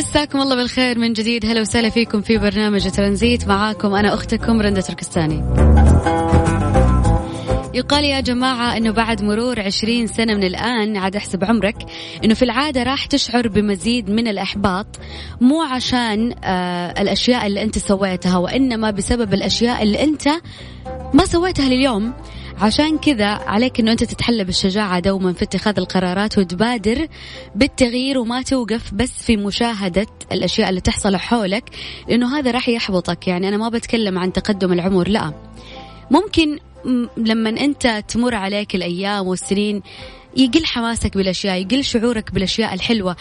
مساكم الله بالخير من جديد. هلا وسهلا فيكم في برنامج ترانزيت. معاكم أنا أختكم رندة تركستاني. يقال يا جماعة أنه بعد مرور عشرين سنة من الآن عاد أحسب عمرك أنه في العادة راح تشعر بمزيد من الإحباط مو عشان آه الأشياء اللي أنت سويتها وإنما بسبب الأشياء اللي أنت ما سويتها لليوم. عشان كذا عليك إنه أنت تتحلى بالشجاعة دوما في اتخاذ القرارات وتبادر بالتغيير وما توقف بس في مشاهدة الأشياء اللي تحصل حولك لأنه هذا راح يحبطك. يعني أنا ما بتكلم عن تقدم العمر لا. ممكن لما أنت تمر عليك الأيام والسنين يقل حماسك بالأشياء يقل شعورك بالأشياء الحلوة.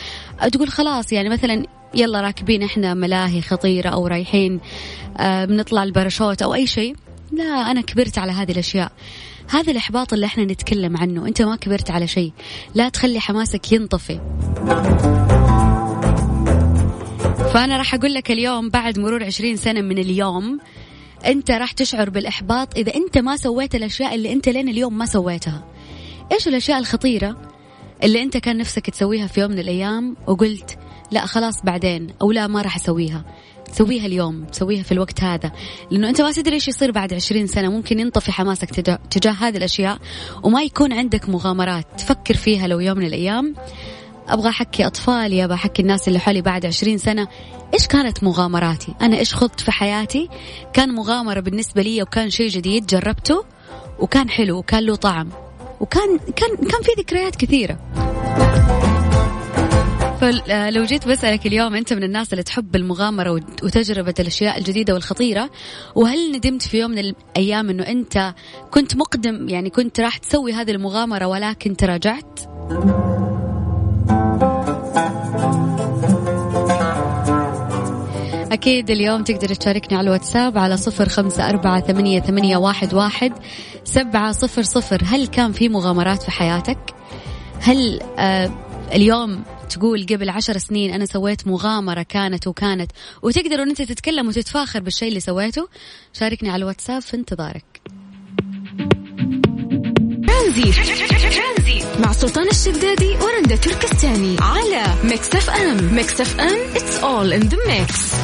تقول خلاص يعني مثلا يلا راكبين إحنا ملاهي خطيرة أو رايحين آه، بنطلع الباراشوت أو أي شيء. لا أنا كبرت على هذه الأشياء. هذا الإحباط اللي إحنا نتكلم عنه أنت ما كبرت على شيء. لا تخلي حماسك ينطفي. فأنا راح أقول لك اليوم بعد مرور عشرين سنة من اليوم أنت راح تشعر بالإحباط إذا أنت ما سويت الأشياء اللي أنت لين اليوم ما سويتها. إيش الأشياء الخطيرة اللي أنت كان نفسك تسويها في يوم من الأيام وقلت لا خلاص بعدين أو لا ما راح أسويها؟ سويها اليوم سويها في الوقت هذا. لأنه أنت ما تدري إيش يصير بعد عشرين سنة. ممكن ينطفي حماسك تجاه هذه الأشياء وما يكون عندك مغامرات تفكر فيها لو يوم من الأيام. أبغى أحكي أطفالي أبغى أحكي الناس اللي حولي بعد عشرين سنة. إيش كانت مغامراتي؟ أنا إيش خضت في حياتي؟ كان مغامرة بالنسبة لي وكان شيء جديد جربته وكان حلو وكان له طعم وكان كان كان في ذكريات كثيرة. فلو جيت بسألك اليوم أنت من الناس اللي تحب المغامرة وتجربة الأشياء الجديدة والخطيرة وهل ندمت في يوم من الأيام أنه أنت كنت مقدم يعني كنت راح تسوي هذه المغامرة ولكن تراجعت؟ أكيد اليوم تقدر تشاركني على الواتساب على صفر خمسة أربعة ثمانية, ثمانية واحد, واحد سبعة صفر صفر هل كان في مغامرات في حياتك؟ هل آه اليوم تقول قبل عشر سنين أنا سويت مغامرة كانت وكانت وتقدر أن أنت تتكلم وتتفاخر بالشيء اللي سويته. شاركني على الواتساب في انتظارك. ترانزيت. مع سلطان الشدادي ورندا تركستاني على ميكس أف أم. ميكس أف أم it's all in the mix.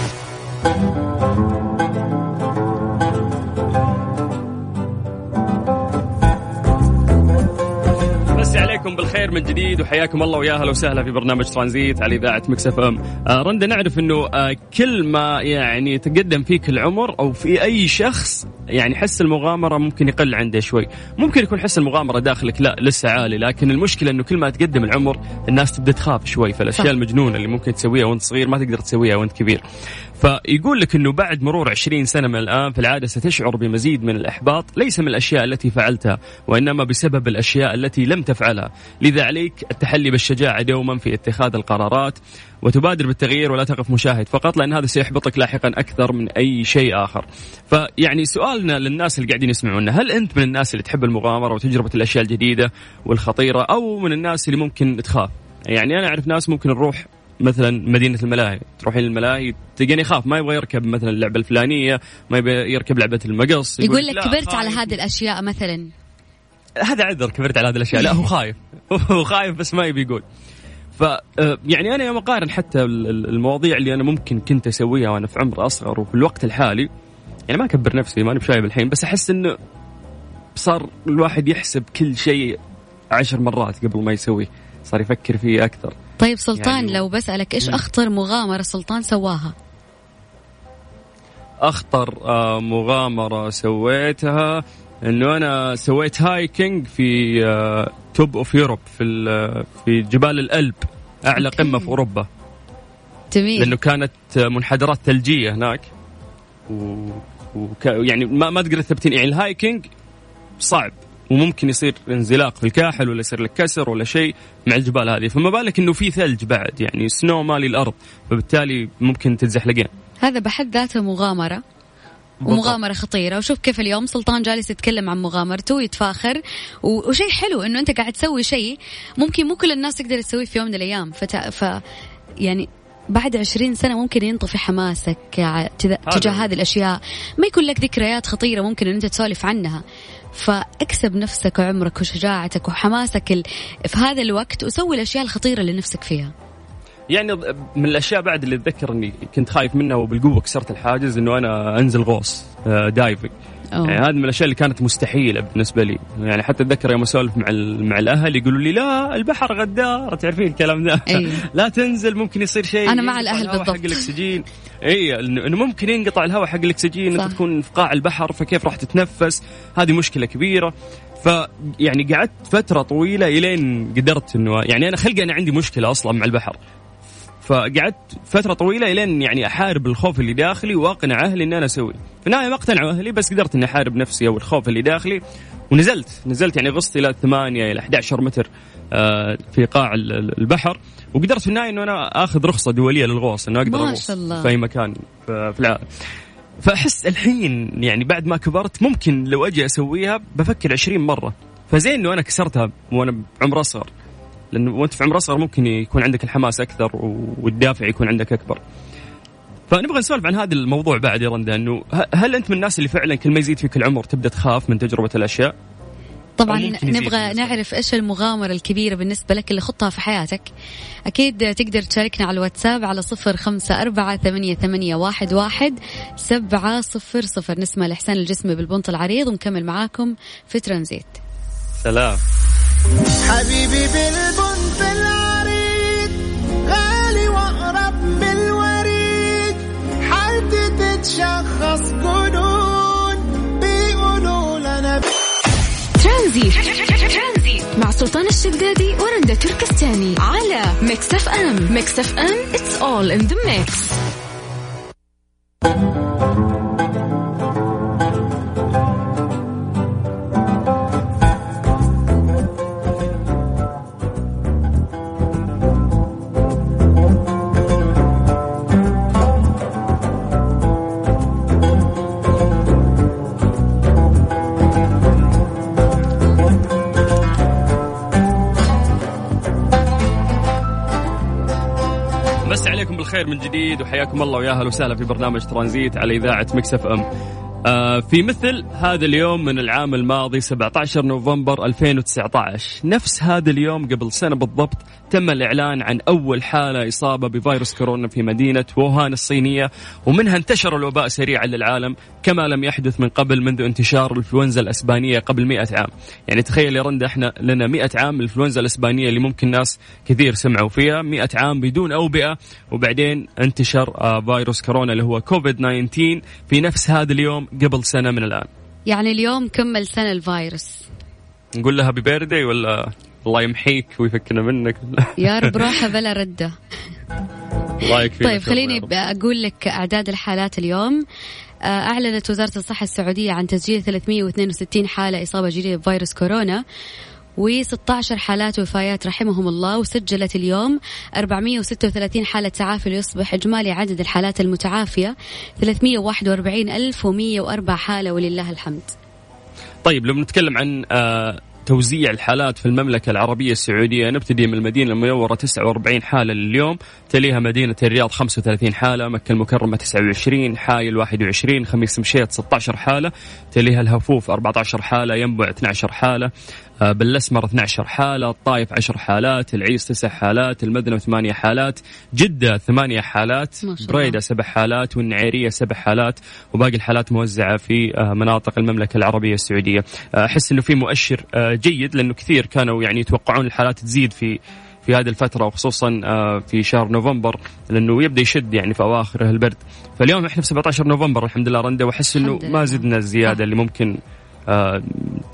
عليكم بالخير من جديد وحياكم الله ويا أهلا وسهلا في برنامج ترانزيت على إذاعة مكس إف إم. آه رندا نعرف إنه آه كل ما يعني تقدم فيك العمر أو في أي شخص يعني حس المغامرة ممكن يقل عنده شوي، ممكن يكون حس المغامرة داخلك لا لسه عالي لكن المشكلة إنه كل ما تقدم العمر الناس تبدأ تخاف شوي فالأشياء المجنونة اللي ممكن تسويها وأنت صغير ما تقدر تسويها وأنت كبير. فيقول لك إنه بعد مرور 20 سنة من الآن في العادة ستشعر بمزيد من الإحباط ليس من الأشياء التي فعلتها وإنما بسبب الأشياء التي لم تفعلها، لذا عليك التحلي بالشجاعة دوما في اتخاذ القرارات وتبادر بالتغيير ولا تقف مشاهد فقط لأن هذا سيحبطك لاحقا أكثر من أي شيء آخر. فيعني سؤالنا للناس اللي قاعدين يسمعونا هل أنت من الناس اللي تحب المغامرة وتجربة الأشياء الجديدة والخطيرة أو من الناس اللي ممكن تخاف؟ يعني أنا أعرف ناس ممكن نروح مثلا مدينة الملاهي تروحين الملاهي تلقيني يخاف ما يبغى يركب مثلا اللعبة الفلانية ما يبغى يركب لعبة المقص يقول, يقول لك كبرت على هذه الأشياء مثلا هذا عذر كبرت على هذه الأشياء. لا هو خايف. هو خايف بس ما يبي يقول. ف آه، يعني أنا يوم أقارن حتى المواضيع اللي أنا ممكن كنت أسويها وأنا في عمر أصغر وفي الوقت الحالي يعني ما أكبر نفسي ماني بشايب الحين بس أحس إنه صار الواحد يحسب كل شيء عشر مرات قبل ما يسويه صار يفكر فيه أكثر. طيب سلطان يعني لو بسألك إيش أخطر مغامرة سلطان سواها؟ أخطر آه، مغامرة سويتها إنه أنا سويت hiking في Top of Europe في في جبال الألب أعلى قمة في أوروبا. جميل. لأنه كانت منحدرات ثلجية هناك. و... وك... يعني ما ما تقدر تثبتين. يعني ال hiking صعب وممكن يصير انزلاق في الكاحل ولا يصير لك كسر ولا شيء مع الجبال هذه. فما بالك إنه في ثلج بعد يعني snow مالي الأرض فبالتالي ممكن تتزحلقين. هذا بحد ذاته مغامرة. ومغامرة خطيرة. وشوف كيف اليوم سلطان جالس يتكلم عن مغامرته ويتفاخر. وشيء حلو إنه أنت قاعد تسوي شيء ممكن مو كل الناس تقدر تسويه في يوم من الأيام. فت... ف يعني بعد عشرين سنة ممكن ينطفي حماسك تجاه هذه الأشياء. ما يكون لك ذكريات خطيرة ممكن أن أنت تسولف عنها. فاكسب نفسك وعمرك وشجاعتك وحماسك في هذا الوقت وسوي الأشياء الخطيرة اللي نفسك فيها. يعني من الأشياء بعد اللي اتذكر اني كنت خايف منها وبالقوة كسرت الحاجز إنه أنا أنزل غوص آه، دايفنج. أوه. يعني هذه من الأشياء اللي كانت مستحيلة بالنسبة لي. يعني حتى أتذكر يوم أسولف مع مع الأهل يقولوا لي لا البحر غدار. تعرفين الكلام ده؟ أيه. لا تنزل ممكن يصير شيء. أنا مع الأهل بالضبط حق الأكسجين. اي انه ممكن ينقطع الهواء حق الأكسجين أنت تكون في قاع البحر فكيف راح تتنفس؟ هذه مشكلة كبيرة. ف يعني قعدت فترة طويلة إلين قدرت انه يعني أنا خلقي أنا عندي مشكلة أصلا مع البحر. فقعدت فترة طويلة إلين يعني أحارب الخوف اللي داخلي وأقنع أهلي إن أنا أسوي. في النهاية ما اقتنعوا أهلي بس قدرت إني أحارب نفسي أو الخوف اللي داخلي ونزلت. نزلت يعني غصت إلى 8 إلى 11 متر آه، في قاع البحر. وقدرت في النهاية إنه أنا آخذ رخصة دولية للغوص إنه أقدر ما شاء الله. في أي مكان في العالم فأحس الحين يعني بعد ما كبرت ممكن لو أجي أسويها بفكر 20 مرة. فزين إنه أنا كسرتها وأنا بعمر أصغر. لأنه وأنت في عمر أصغر ممكن يكون عندك الحماس أكثر والدافع يكون عندك أكبر. فنبغى نسولف عن هذا الموضوع بعد يا رندا إنه هل أنت من الناس اللي فعلا كل ما يزيد فيك العمر تبدأ تخاف من تجربة الأشياء؟ طبعا نبغى نعرف إيش المغامرة الكبيرة بالنسبة لك اللي خطها في حياتك. أكيد تقدر تشاركنا على الواتساب على صفر خمسة أربعة ثمانية, ثمانية واحد, واحد سبعة صفر صفر. نسمع لإحسان الجسمي بالبنط العريض ونكمل معاكم في ترانزيت. سلام. حبيبي بالبنط العريض غالي وأقرب من الوريد. حالتي تتشخص جنون بيقولوا لنا ترانزيت. مع سلطان الشدادي ورندا تركستاني على ميكس اف ام. ميكس اف ام it's all in the mix. بالخير من جديد وحياكم الله ويا أهلا وسهلا في برنامج ترانزيت على إذاعة مكسف أم. آه، في مثل هذا اليوم من العام الماضي 17 نوفمبر 2019 نفس هذا اليوم قبل سنة بالضبط تم الإعلان عن أول حالة إصابة بفيروس كورونا في مدينة ووهان الصينية ومنها انتشر الوباء سريعا للعالم كما لم يحدث من قبل منذ انتشار الإنفلونزا الأسبانية قبل 100 عام. يعني تخيل يا رند إحنا لنا 100 عام الإنفلونزا الأسبانية اللي ممكن ناس كثير سمعوا فيها. 100 عام بدون أوبئة وبعدين انتشر آه، فيروس كورونا اللي هو كوفيد 19 في نفس هذا اليوم قبل سنة من الآن. يعني اليوم كمل سنة الفيروس. نقول لها هابي بيرثدي ولا الله يمحيك ويفكنا منك؟ يا رب روحه بلا ردة. الله يكفيك طيب خليني أقول لك أعداد الحالات اليوم. آه، أعلنت وزارة الصحة السعودية عن تسجيل 362 حالة إصابة جديدة بفيروس كورونا. و16 حالات وفيات رحمهم الله وسجلت اليوم 436 حالة تعافي ليصبح إجمالي عدد الحالات المتعافية 341104 حالة ولله الحمد. طيب لو بنتكلم عن آه توزيع الحالات في المملكة العربية السعودية نبتدي من المدينة المنورة 49 حالة لليوم تليها مدينة الرياض 35 حالة مكة المكرمة 29 حايل 21 خميس مشيط 16 حالة تليها الهفوف 14 حالة ينبع 12 حالة بالأسمر 12 حالة، الطايف 10 حالات، العيس 9 حالات، المدنه 8 حالات، جدة 8 حالات، بريدة 7 حالات، والنعيرية 7 حالات، وباقي الحالات موزعة في آه، مناطق المملكة العربية السعودية. آه، أحس إنه في مؤشر جيد لأنه كثير كانوا يعني يتوقعون الحالات تزيد في في هذه الفترة وخصوصا في شهر نوفمبر لأنه يبدأ يشد يعني في أواخر البرد. فاليوم إحنا في 17 نوفمبر الحمد لله رندا وأحس أنه ما زدنا الزيادة اللي ممكن آه،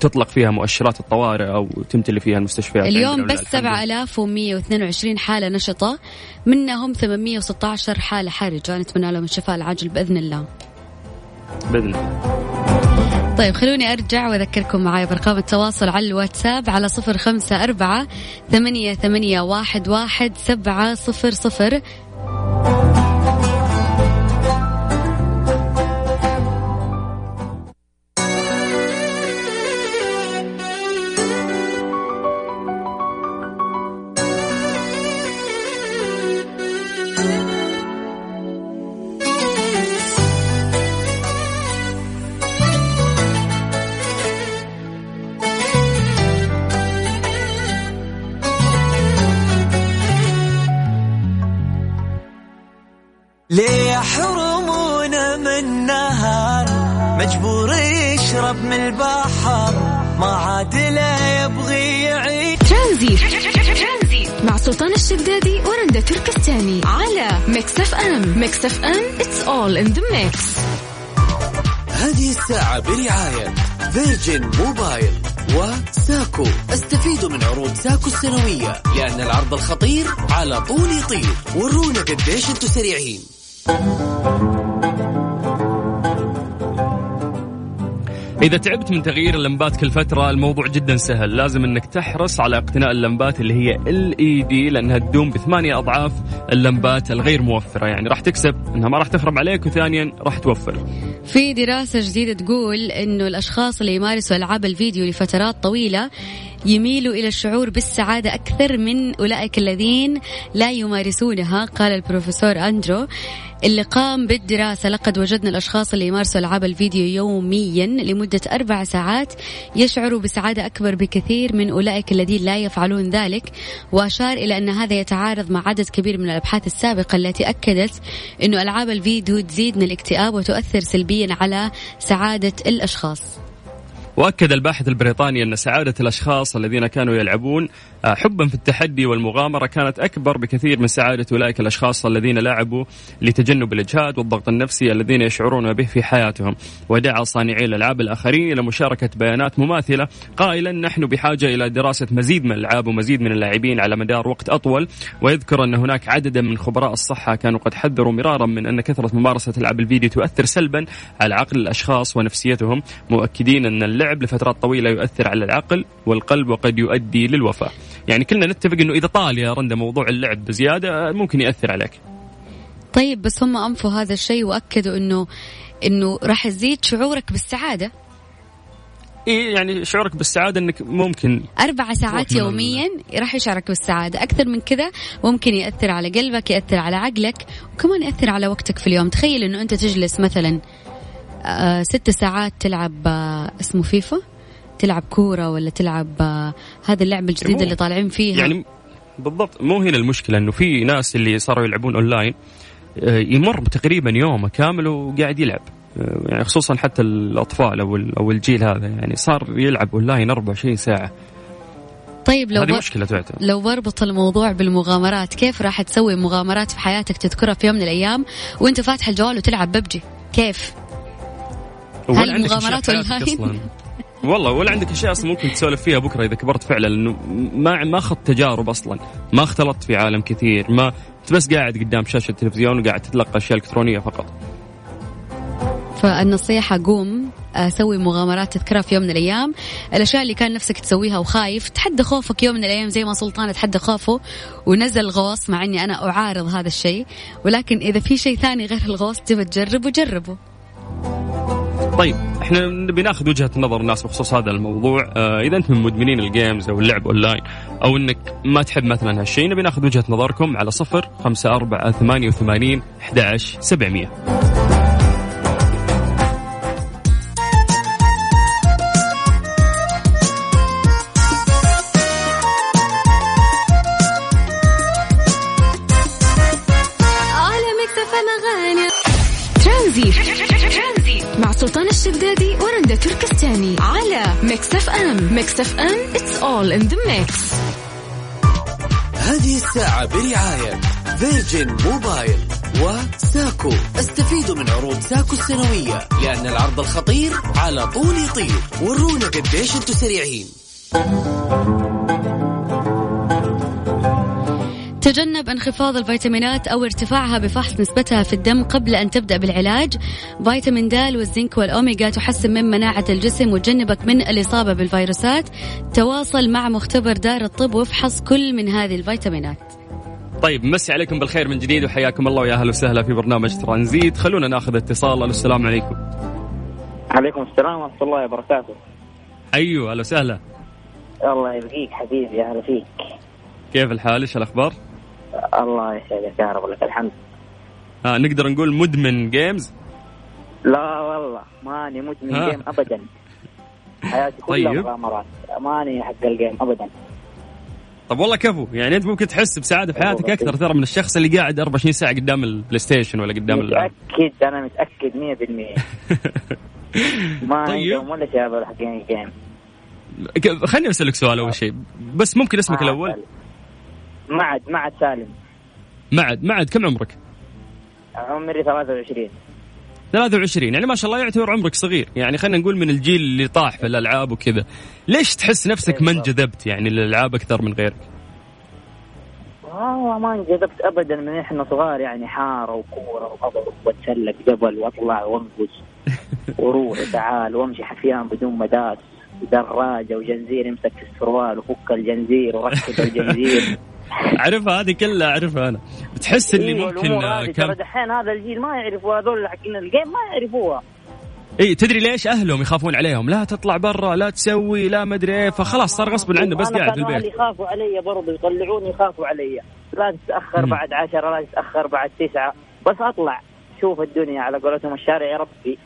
تطلق فيها مؤشرات الطوارئ أو تمتلي فيها المستشفيات اليوم بس 7122 حالة نشطة منهم 816 حالة حرجة. نتمنى لهم الشفاء العاجل بإذن الله. بإذن الله. طيب خلوني أرجع وأذكركم معي بأرقام التواصل على الواتساب على صفر خمسة أربعة ثمانية, ثمانية واحد, واحد سبعة صفر صفر. سلطان الشدادي ورندا تركستاني على ميكس اف ام ميكس اف ام it's all in the mix. هذه الساعة برعاية فيرجن موبايل وساكو. استفيدوا من عروض ساكو السنوية لأن العرض الخطير على طول يطير. ورونا قديش أنتم سريعين. إذا تعبت من تغيير اللمبات كل فترة الموضوع جدا سهل. لازم أنك تحرص على اقتناء اللمبات اللي هي دي لأنها تدوم بثمانية أضعاف اللمبات الغير موفرة. يعني راح تكسب أنها ما راح تخرب عليك وثانيا راح توفر. في دراسة جديدة تقول أنه الأشخاص اللي يمارسوا ألعاب الفيديو لفترات طويلة يميلوا إلى الشعور بالسعادة أكثر من أولئك الذين لا يمارسونها قال البروفيسور أندرو. اللي قام بالدراسة. لقد وجدنا الأشخاص اللي يمارسوا ألعاب الفيديو يوميا لمدة أربع ساعات يشعروا بسعادة أكبر بكثير من أولئك الذين لا يفعلون ذلك. وأشار إلى أن هذا يتعارض مع عدد كبير من الأبحاث السابقة التي أكدت أنه ألعاب الفيديو تزيد من الاكتئاب وتؤثر سلبيا على سعادة الأشخاص. وأكد الباحث البريطاني أن سعادة الأشخاص الذين كانوا يلعبون حبا في التحدي والمغامرة كانت أكبر بكثير من سعادة أولئك الأشخاص الذين لعبوا لتجنب الإجهاد والضغط النفسي الذين يشعرون به في حياتهم. ودعا صانعي الألعاب الآخرين إلى مشاركة بيانات مماثلة قائلا نحن بحاجة إلى دراسة مزيد من الألعاب ومزيد من اللاعبين على مدار وقت أطول. ويذكر أن هناك عددا من خبراء الصحة كانوا قد حذروا مرارا من أن كثرة ممارسة ألعاب الفيديو تؤثر سلبا على عقل الأشخاص ونفسيتهم مؤكدين أن اللعب لفترات طويلة يؤثر على العقل والقلب وقد يؤدي للوفاة. يعني كلنا نتفق إنه إذا طال يا رندا موضوع اللعب بزيادة ممكن يأثر عليك. طيب بس هم أنفوا هذا الشيء وأكدوا إنه إنه راح يزيد شعورك بالسعادة. إيه يعني شعورك بالسعادة أنك ممكن. أربع ساعات يوميا راح يشعرك بالسعادة. أكثر من كذا ممكن يأثر على قلبك يأثر على عقلك وكمان يأثر على وقتك في اليوم. تخيل أنه أنت تجلس مثلا آه ست ساعات تلعب آه اسمه فيفا. تلعب كورة ولا تلعب آه هذه اللعبة الجديدة اللي طالعين فيها. يعني بالضبط مو هنا المشكلة أنه في ناس اللي صاروا يلعبون أونلاين آه يمر تقريبا يومه كامل وقاعد يلعب. آه، يعني خصوصا حتى الأطفال أو أو الجيل هذا يعني صار يلعب اونلاين 24 ساعة. طيب لو هذه مشكلة تعتبر. لو بربط الموضوع بالمغامرات كيف راح تسوي مغامرات في حياتك تذكرها في يوم من الأيام وأنت فاتح الجوال وتلعب ببجي؟ كيف؟ هل مغامرات اونلاين والله ولا عندك اشياء أصلا ممكن تسولف فيها بكرة إذا كبرت فعلا لأنه ما ما أخذت تجارب أصلا ما اختلطت في عالم كثير ما انت بس قاعد قدام شاشة التلفزيون وقاعد تتلقى أشياء إلكترونية فقط. فالنصيحة قوم سوي مغامرات تذكرها في يوم من الأيام. الأشياء اللي كان نفسك تسويها وخايف تحدى خوفك يوم من الأيام زي ما سلطان تحدى خوفه ونزل غوص مع أني أنا أعارض هذا الشيء. ولكن إذا في شيء ثاني غير الغوص تبى تجربه جربه طيب إحنا نبي ناخذ وجهة نظر الناس بخصوص هذا الموضوع. آه إذا أنت من مدمنين ال games أو اللعب أونلاين أو إنك ما تحب مثلا هالشيء نبي ناخذ وجهة نظركم على صفر خمسة أربعة ثمانية وثمانين أحد عشر سبعمية. Mix FM it's all in the mix. هذه الساعة برعاية Virgin Mobile وساكو استفيدوا من عروض ساكو السنوية لأن العرض الخطير على طول يطير. ورونا قديش أنتم سريعين. تجنب انخفاض الفيتامينات أو ارتفاعها بفحص نسبتها في الدم قبل أن تبدأ بالعلاج. فيتامين د والزنك والأوميجا تحسن من مناعة الجسم وتجنبك من الإصابة بالفيروسات. تواصل مع مختبر دار الطب وافحص كل من هذه الفيتامينات. طيب مسي عليكم بالخير من جديد وحياكم الله ويا أهلا وسهلا في برنامج ترانزيت. خلونا ناخذ اتصال. السلام عليكم. عليكم السلام ورحمة الله وبركاته. أيوه أهلا وسهلا الله يبقيك حبيبي أهلا فيك. كيف الحال؟ إيش الأخبار؟ الله يسعدك يا رب لك الحمد. آه نقدر نقول مدمن games لا والله ماني مدمن ها. game ابدا. حياتي كلها طيب. مغامرات. ماني حق ال game ابدا. طب والله كفو يعني أنت ممكن تحس بسعادة في حياتك أكثر ترى من الشخص اللي قاعد 24 ساعة قدام ال PlayStation ولا قدام متأكد أنا متأكد 100% ما طيب. ولا شيء حقين ال game خليني أسألك سؤال أول شيء. بس ممكن اسمك الأول؟ معد معد سالم. معد معد كم عمرك؟ عمري 23 23 يعني ما شاء الله يعتبر عمرك صغير. يعني خلينا نقول من الجيل اللي طاح في الألعاب وكذا. ليش تحس نفسك ما انجذبت يعني للألعاب أكثر من غيرك؟ والله ما انجذبت ابدا من إحنا صغار يعني حارة وكورة وقبر وأتسلق جبل وأطلع وأنقز. وروح وتعال وأمشي حفيان بدون مداس ودراجة وجنزير يمسك في السروال وفك الجنزير وركب الجنزير. أعرفها هذه كلها أعرفها أنا. بتحس اللي إيوه، ممكن كم دحين هذا الجيل ما يعرفوا هذول حقين الجيم ما يعرفوها. اي تدري ليش أهلهم يخافون عليهم؟ لا تطلع برا لا تسوي لا مدري إيه. فخلاص صار غصب عنه بس قاعد في البيت. يخافوا علي برضه يطلعوني يخافوا علي. لا تتأخر. بعد عشرة لا تتأخر بعد تسعة بس أطلع. شوف الدنيا على قولتهم الشارع يا ربي.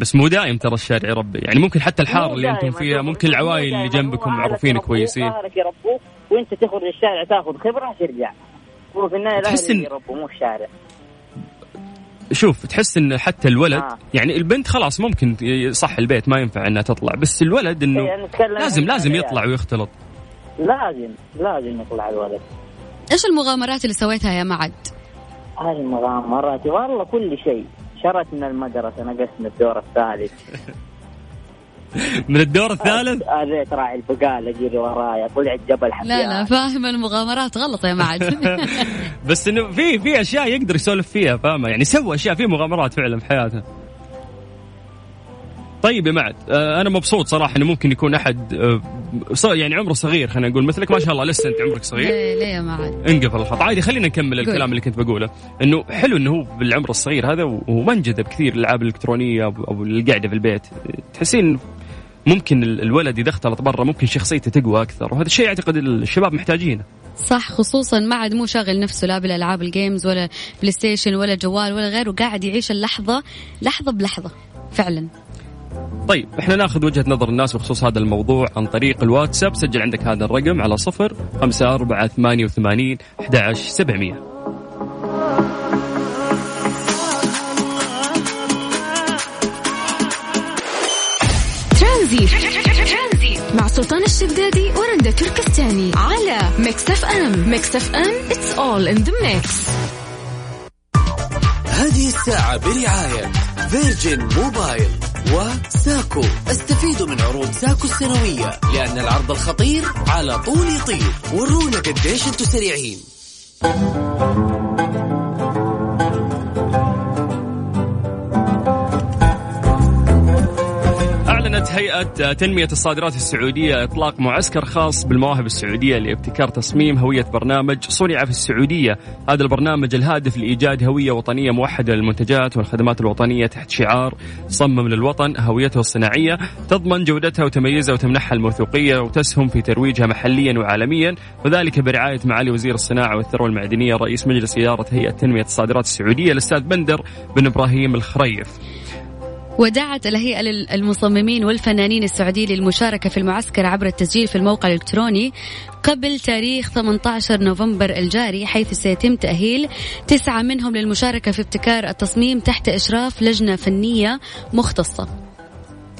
بس مو دايم ترى الشارع يربي يعني ممكن حتى الحارة اللي أنتم. فيها ممكن العوائل اللي. جنبكم معروفين كويسين يربوك وانت تخرج الشارع تاخذ خبرة ترجع هو في النهاية تحس يربوا مو الشارع شوف تحس إن حتى الولد آه. يعني البنت خلاص ممكن صح البيت ما ينفع إنها تطلع بس الولد إنه نتكلم لازم لازم. يطلع ويختلط لازم لازم يطلع الولد إيش المغامرات اللي سويتها يا معد؟ هذه المغامرات والله كل شيء شرتنا المدرسة نقصنا الدور الثالث. من الدور الثالث؟ اذيت راعي البقالة جري ورايا طلعت جبل حفيان لا لا فاهم المغامرات غلط يا معد. بس إنه في في أشياء يقدر يسولف فيها فاهمة؟ يعني سوى أشياء في مغامرات فعلا في حياته. طيب يا معد آه، أنا مبسوط صراحة إنه ممكن يكون أحد آه، يعني عمره صغير خلينا نقول. مثلك ما شاء الله لسه انت عمرك صغير. ليه ليه يا معد؟ انقفل الخط. عادي خلينا نكمل. الكلام اللي كنت بقوله. إنه حلو إنه هو بالعمر الصغير هذا وما انجذب كثير الالعاب الإلكترونية أو القعده في البيت. تحسين ممكن ال- الولد اذا اختلط برا ممكن شخصيته تقوى أكثر. وهذا الشيء أعتقد الشباب محتاجينه. صح خصوصا معد مو شاغل نفسه لا بالألعاب ال games ولا PlayStation ولا جوال ولا غيره قاعد يعيش اللحظة لحظة بلحظة فعلا. طيب إحنا ناخذ وجهة نظر الناس بخصوص هذا الموضوع عن طريق الواتساب. سجل عندك هذا الرقم على صفر خمسة أربعة ثمانية وثمانين أحد عشر سبعمية مع سلطان الشدادي ورندا تركستاني. على Mix FM. Mix FM it's all in the mix. هذه الساعة برعاية فيرجن موبايل وساكو. استفيدوا من عروض ساكو السنوية لأن العرض الخطير على طول يطير. ورونا قديش أنتم سريعين. أعلنت هيئة تنمية الصادرات السعودية إطلاق معسكر خاص بالمواهب السعودية لابتكار تصميم هوية برنامج صنع في السعودية. هذا البرنامج الهادف لإيجاد هوية وطنية موحدة للمنتجات والخدمات الوطنية تحت شعار صمم للوطن هويته الصناعية تضمن جودتها وتميزها وتمنحها الموثوقية وتسهم في ترويجها محليا وعالميا. وذلك برعاية معالي وزير الصناعة والثروة المعدنية رئيس مجلس إدارة هيئة تنمية الصادرات السعودية الأستاذ بندر بن إبراهيم الخريف. ودعت الهيئة للمصممين والفنانين السعوديين للمشاركة في المعسكر عبر التسجيل في الموقع الإلكتروني قبل تاريخ 18 نوفمبر الجاري حيث سيتم تأهيل تسعة منهم للمشاركة في ابتكار التصميم تحت إشراف لجنة فنية مختصة.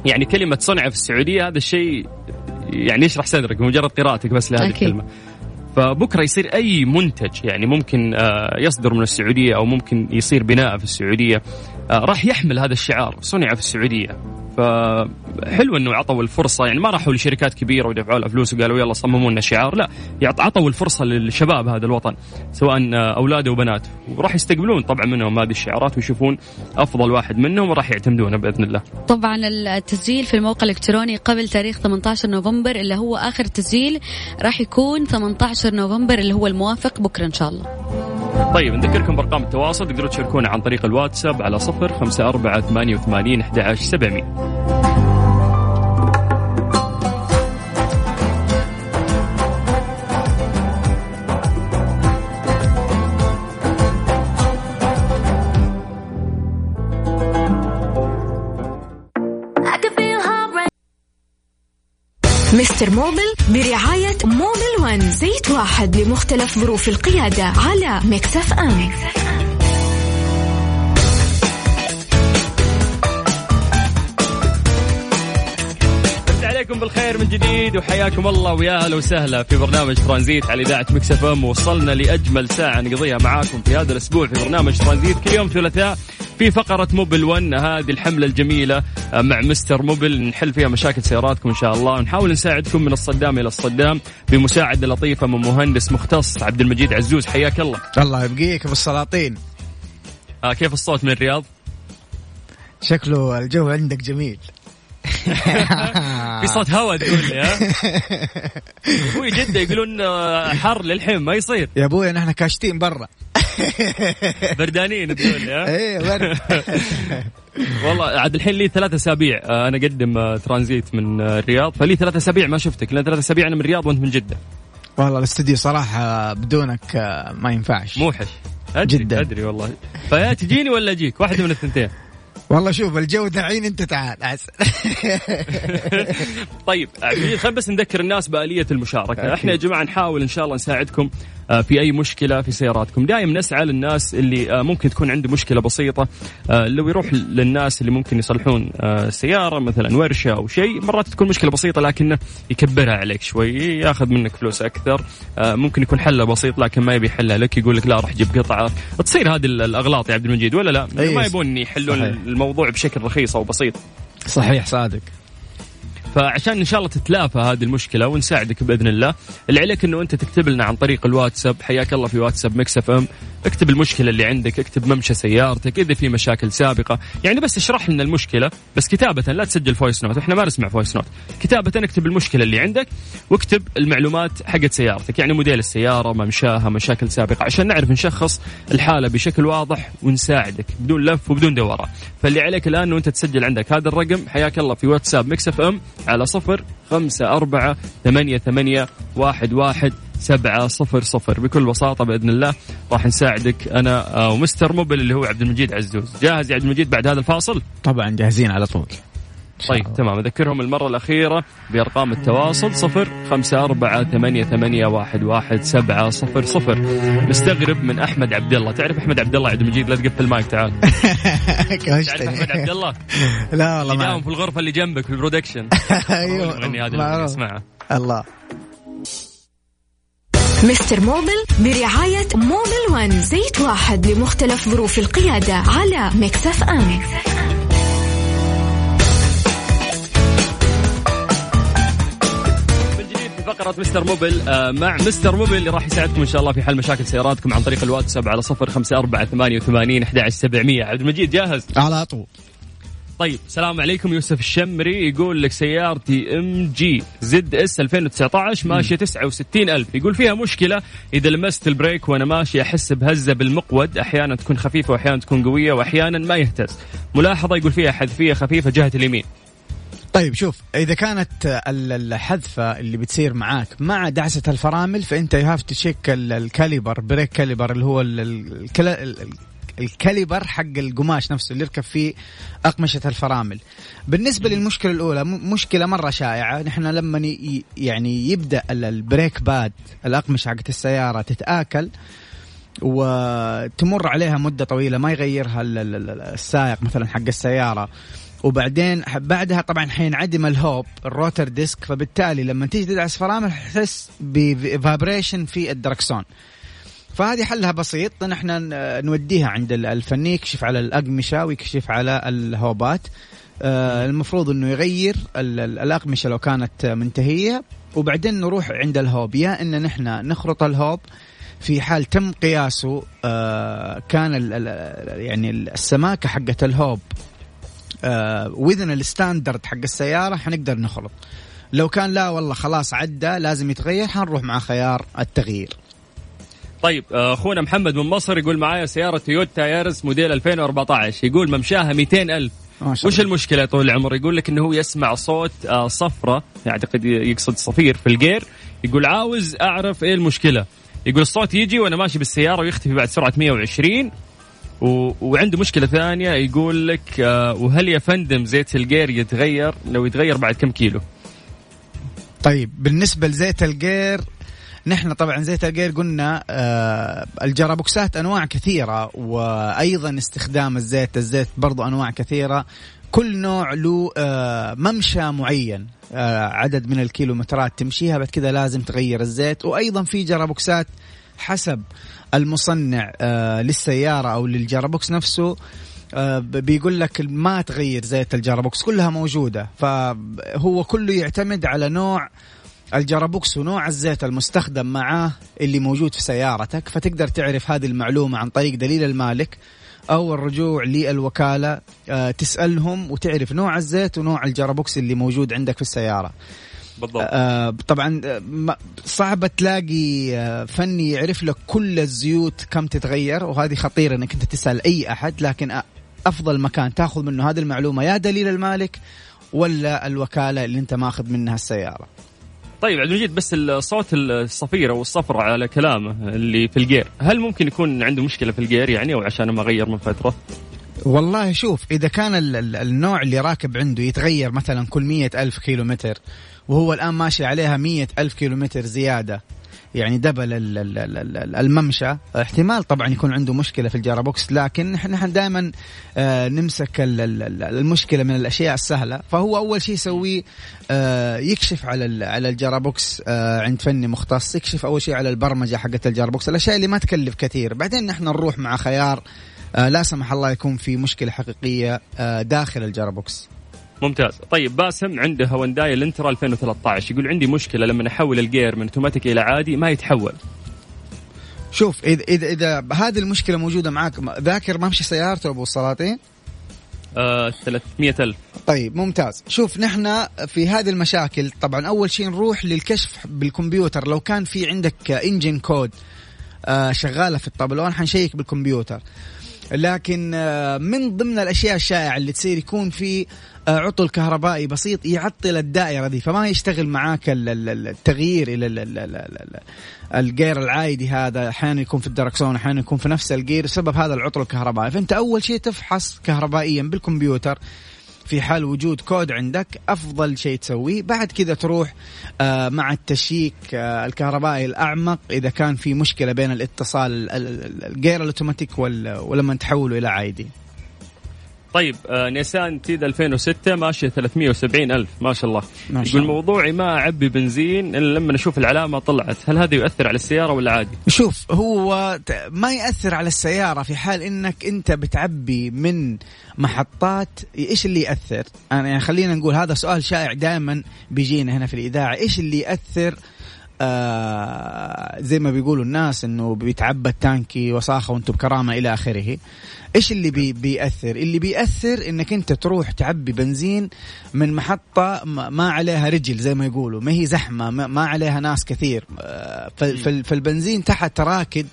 يعني كلمة صنع في السعودية هذا الشيء يعني يشرح صدرك مجرد قراءتك بس لهذه أكيد. الكلمة. فبكرة يصير أي منتج يعني ممكن آه، يصدر من السعودية أو ممكن يصير بناء في السعودية. آه، راح يحمل هذا الشعار صنع في السعودية. فحلو إنه عطوا الفرصة يعني ما راحوا لشركات كبيرة ودفعوا لها فلوس وقالوا يلا صمموا لنا شعار لا عطوا الفرصة للشباب هذا الوطن سواء آه، أولاد وبنات وراح يستقبلون طبعا منهم هذه الشعارات ويشوفون أفضل واحد منهم وراح يعتمدونه بإذن الله. طبعا التسجيل في الموقع الإلكتروني قبل تاريخ 18 نوفمبر اللي هو آخر تسجيل راح يكون 18 نوفمبر اللي هو الموافق بكرة إن شاء الله. طيب نذكركم بأرقام التواصل تقدروا تشاركونا عن طريق الواتساب على صفر خمسة أربعة ثمانية وثمانين أحد عشر سبعمية. Mister Mobil برعاية Mobil One زيت واحد لمختلف ظروف القيادة على Mix FM. مسي عليكم بالخير من جديد وحياكم الله ويا أهلا وسهلا في برنامج ترانزيت على إذاعة Mix FM. وصلنا لأجمل ساعة نقضيها معاكم في هذا الأسبوع في برنامج ترانزيت. كل يوم ثلاثاء في فقرة Mobil 1 هذه الحملة الجميلة آه، مع مستر موبل. نحل فيها مشاكل سياراتكم إن شاء الله. ونحاول نساعدكم من الصدام إلى الصدام بمساعدة لطيفة من مهندس مختص عبد المجيد عزوز. حياك الله. الله يبقيك أبو السلاطين. آه كيف الصوت من الرياض؟ شكله الجو عندك جميل. في صوت هواء تقول لي ها؟ أخوي جدة يقولون آه، حر للحين ما يصير. يا أبوي نحن كاشتين برا. بردانين تقول لي ها؟ إيه برد والله عاد الحين لي ثلاث أسابيع آه، أنا أقدم آه، ترانزيت من الرياض. فلي ثلاث أسابيع ما شفتك لأن ثلاث أسابيع أنا من الرياض وأنت من جدة. والله الاستديو صراحة بدونك ما ينفعش. موحش أدري جداً. أدري والله. فيا تجيني ولا أجيك؟ واحدة من الثنتين. والله شوف الجو دعين انت تعال. طيب خلينا بس نذكر الناس بآلية المشاركة أكيد. إحنا يا جماعة نحاول إن شاء الله نساعدكم آه، في أي مشكلة في سياراتكم دائما نسعى للناس اللي آه، ممكن تكون عنده مشكلة بسيطة آه، لو يروح للناس اللي ممكن يصلحون سيارة مثلا ورشة أو شيء مرات تكون مشكلة بسيطة لكنه يكبرها عليك شوي ياخذ منك فلوس أكثر ممكن يكون حله بسيط لكن ما يبي يحلها لك يقول لك لا روح جيب قطعة تصير هذه الأغلاط يا عبد المجيد ولا لا أي. ما يبون يحلون. الموضوع بشكل رخيص أو بسيط. صحيح صادق. فعشان إن شاء الله تتلافى هذه المشكلة ونساعدك بإذن الله اللي عليك إنه أنت تكتب لنا عن طريق الواتساب. حياك الله في واتساب Mix FM. اكتب المشكلة اللي عندك اكتب ممشى سيارتك إذا في مشاكل سابقة. يعني بس اشرح لنا المشكلة بس كتابة لا تسجل voice note إحنا ما نسمع voice note كتابة اكتب المشكلة اللي عندك واكتب المعلومات حقت سيارتك. يعني موديل السيارة ممشاها مشاكل سابقة عشان نعرف نشخص الحالة بشكل واضح ونساعدك بدون لف وبدون دوران فاللي عليك الآن وانت تسجل عندك هذا الرقم. حياك الله في واتساب Mix FM على صفر خمسة أربعة ثمانية ثمانية واحد واحد سبعة صفر صفر. بكل بساطة بإذن الله راح نساعدك أنا آه، و Mister Mobil اللي هو عبد المجيد عزوز. جاهز يا عبد المجيد بعد هذا الفاصل؟ طبعا جاهزين على طول. طيب تمام. أذكرهم المرة الأخيرة بأرقام التواصل صفر خمسة أربعة ثمانية ثمانية واحد واحد سبعة صفر صفر. مستغرب من أحمد عبد الله. تعرف أحمد عبد الله؟ عبد المجيد لا تقفل المايك تعال. تعرف أحمد عبد الله؟ لا والله ما في الغرفة اللي جنبك في ال production. أيوه. هذا اللي معروف. اسمعه الله. Mister Mobil برعاية Mobil One زيت واحد لمختلف ظروف القيادة على Mix FM. من فقرة Mister Mobil آه، مع Mister Mobil اللي راح يساعدكم إن شاء الله في حل مشاكل سياراتكم عن طريق الواتساب على صفر خمسة أربعة ثمانية وثمانين أحد سبعمية. عبد المجيد جاهز؟ على طول. طيب السلام عليكم. يوسف الشمري يقول لك سيارتي MG ZS 2019 ماشية 69 ألف. يقول فيها مشكلة إذا لمست ال brake وأنا ماشي أحس بهزة بالمقود أحيانا تكون خفيفة وأحيانا تكون قوية وأحيانا ما يهتز. ملاحظة يقول فيها حذفية خفيفة جهة اليمين. طيب شوف إذا كانت ال- الحذفة اللي بتصير معاك مع دعسة الفرامل فأنت you have to check ال caliper brake caliper اللي هو ال caliper حق القماش نفسه اللي يركب فيه أقمشة الفرامل. بالنسبة للمشكلة الأولى م- مشكلة مرة شائعة. نحن لما يعني يبدأ ال- ال brake pad الأقمشة حقت السيارة تتآكل وتمر عليها مدة طويلة ما يغيرها ال- ال- ال- السائق مثلا حق السيارة. وبعدين بعدها طبعا حينعدم الهوب ال rotor disc فبالتالي لما تيجي تدعس فرامل حتحس ب vibration في الدركسون. فهذه حلها بسيط نحن نوديها عند ال- الفني يكشف على الأقمشة ويكشف على الهوبات. آه، المفروض إنه يغير ال- ال- الأقمشة لو كانت منتهية. وبعدين نروح عند الهوب. يا إن نحن نخرط الهوب في حال تم قياسه آه، كان يعني السماكة حقة الهوب within ال standard حق السيارة حنقدر نخرط. لو كان لا والله خلاص عدى لازم يتغير حنروح مع خيار التغيير. طيب آه، أخونا محمد من مصر يقول معايا سيارة تويوتا يارس موديل 2014 يقول ممشاها 200 ألف. ما شاء وش. المشكلة طول العمر؟ يقول لك إنه هو يسمع صوت آه، صفرة اعتقد يقصد صفير في الجير. يقول عاوز أعرف إيه المشكلة. يقول الصوت يجي وأنا ماشي بالسيارة ويختفي بعد سرعة 120 وعنده مشكلة ثانية يقول لك آه، وهل يا فندم زيت الجير يتغير؟ لو يتغير بعد كم كيلو؟ طيب بالنسبة لزيت القير نحن طبعا زيت القير قلنا آه الجرابوكسات أنواع كثيرة وأيضا استخدام الزيت الزيت برضو أنواع كثيرة. كل نوع له آه ممشى معين عدد من الكيلومترات تمشيها بعد كذا لازم تغير الزيت. وأيضا في جرابوكسات حسب المصنع آه للسيارة أو لل gearbox نفسه آه، بيقول لك ما تغير زيت ال gearbox كلها موجودة. فهو كله يعتمد على نوع ال gearbox ونوع الزيت المستخدم معاه اللي موجود في سيارتك. فتقدر تعرف هذه المعلومة عن طريق دليل المالك أو الرجوع للوكالة آه، تسألهم وتعرف نوع الزيت ونوع ال gearbox اللي موجود عندك في السيارة. بالضبط. آه طبعا صعب تلاقي فني يعرف لك كل الزيوت كم تتغير وهذه خطيرة إنك أنت تسأل أي أحد لكن أفضل مكان تأخذ منه هذه المعلومة يا دليل المالك ولا الوكالة اللي أنت ماخذ منها السيارة طيب عبد المجيد بس الصوت الصفير أو الصفر على كلامه اللي في الجير هل ممكن يكون عنده مشكلة في الجير يعني أو عشان ما غير من فترة والله شوف إذا كان النوع اللي راكب عنده يتغير مثلا كل مية ألف كيلو متر وهو الآن ماشي عليها مية ألف كيلو متر زيادة. يعني double الممشى. احتمال طبعا يكون عنده مشكلة في ال gearbox لكن نحن دائما آه، نمسك المشكلة من الأشياء السهلة. فهو أول شيء يسويه آه، يكشف على على ال gearbox آه، عند فني مختص. يكشف أول شيء على البرمجة حقت ال gearbox الأشياء اللي ما تكلف كثير. بعدين نحن نروح مع خيار لا سمح الله يكون في مشكلة حقيقية داخل ال gearbox ممتاز. طيب باسم عنده هيونداي النترا 2013 يقول عندي مشكلة لما أحول الجير من أوتوماتيك إلى عادي ما يتحول. شوف اذا اذا إذا هذه المشكلة موجودة معك ذاكر ممشى سيارته أبو السلاطين آه 300 ألف. طيب ممتاز. شوف نحن في هذه المشاكل طبعا أول شيء نروح للكشف بالكمبيوتر. لو كان في عندك engine code آه شغالة في الطابلون حنشيك بالكمبيوتر. لكن آه من ضمن الأشياء الشائعة اللي تصير يكون في آه، عطل كهربائي بسيط يعطل الدائرة دي فما يشتغل معاك التغيير إلى الجير العادي هذا أحيانا يكون في الدركسون أحيانا يكون في نفس الجير بسبب هذا العطل الكهربائي. فأنت أول شيء تفحص كهربائيا بالكمبيوتر في حال وجود كود عندك أفضل شيء تسويه بعد كذا تروح آه، مع ال check آه، الكهربائي الأعمق إذا كان في مشكلة بين الاتصال الجير الأوتوماتيك ولما تحوله إلى عادي طيب آه نيسان تيدا 2006 ماشية 370 ألف ما شاء الله. ما شاء يقول موضوعي ما أعبي بنزين إلا لما أشوف العلامة طلعت. هل هذا يؤثر على السيارة ولا عادي؟ شوف هو ما يأثر على السيارة في حال إنك أنت بتعبي من محطات. إيش اللي يأثر؟ أنا يعني خلينا نقول هذا سؤال شائع دائما بيجينا هنا في الإذاعة. إيش اللي يأثر؟ آه زي ما بيقولوا الناس إنه بيتعبى التانكي وساخه وأنتم بكرامة إلى آخره. إيش اللي بي بيأثر؟ اللي بيأثر إنك أنت تروح تعبي بنزين من محطة ما عليها رجل زي ما يقولوا ما هي زحمة ما عليها ناس كثير. آه، فالبنزين تحت راكد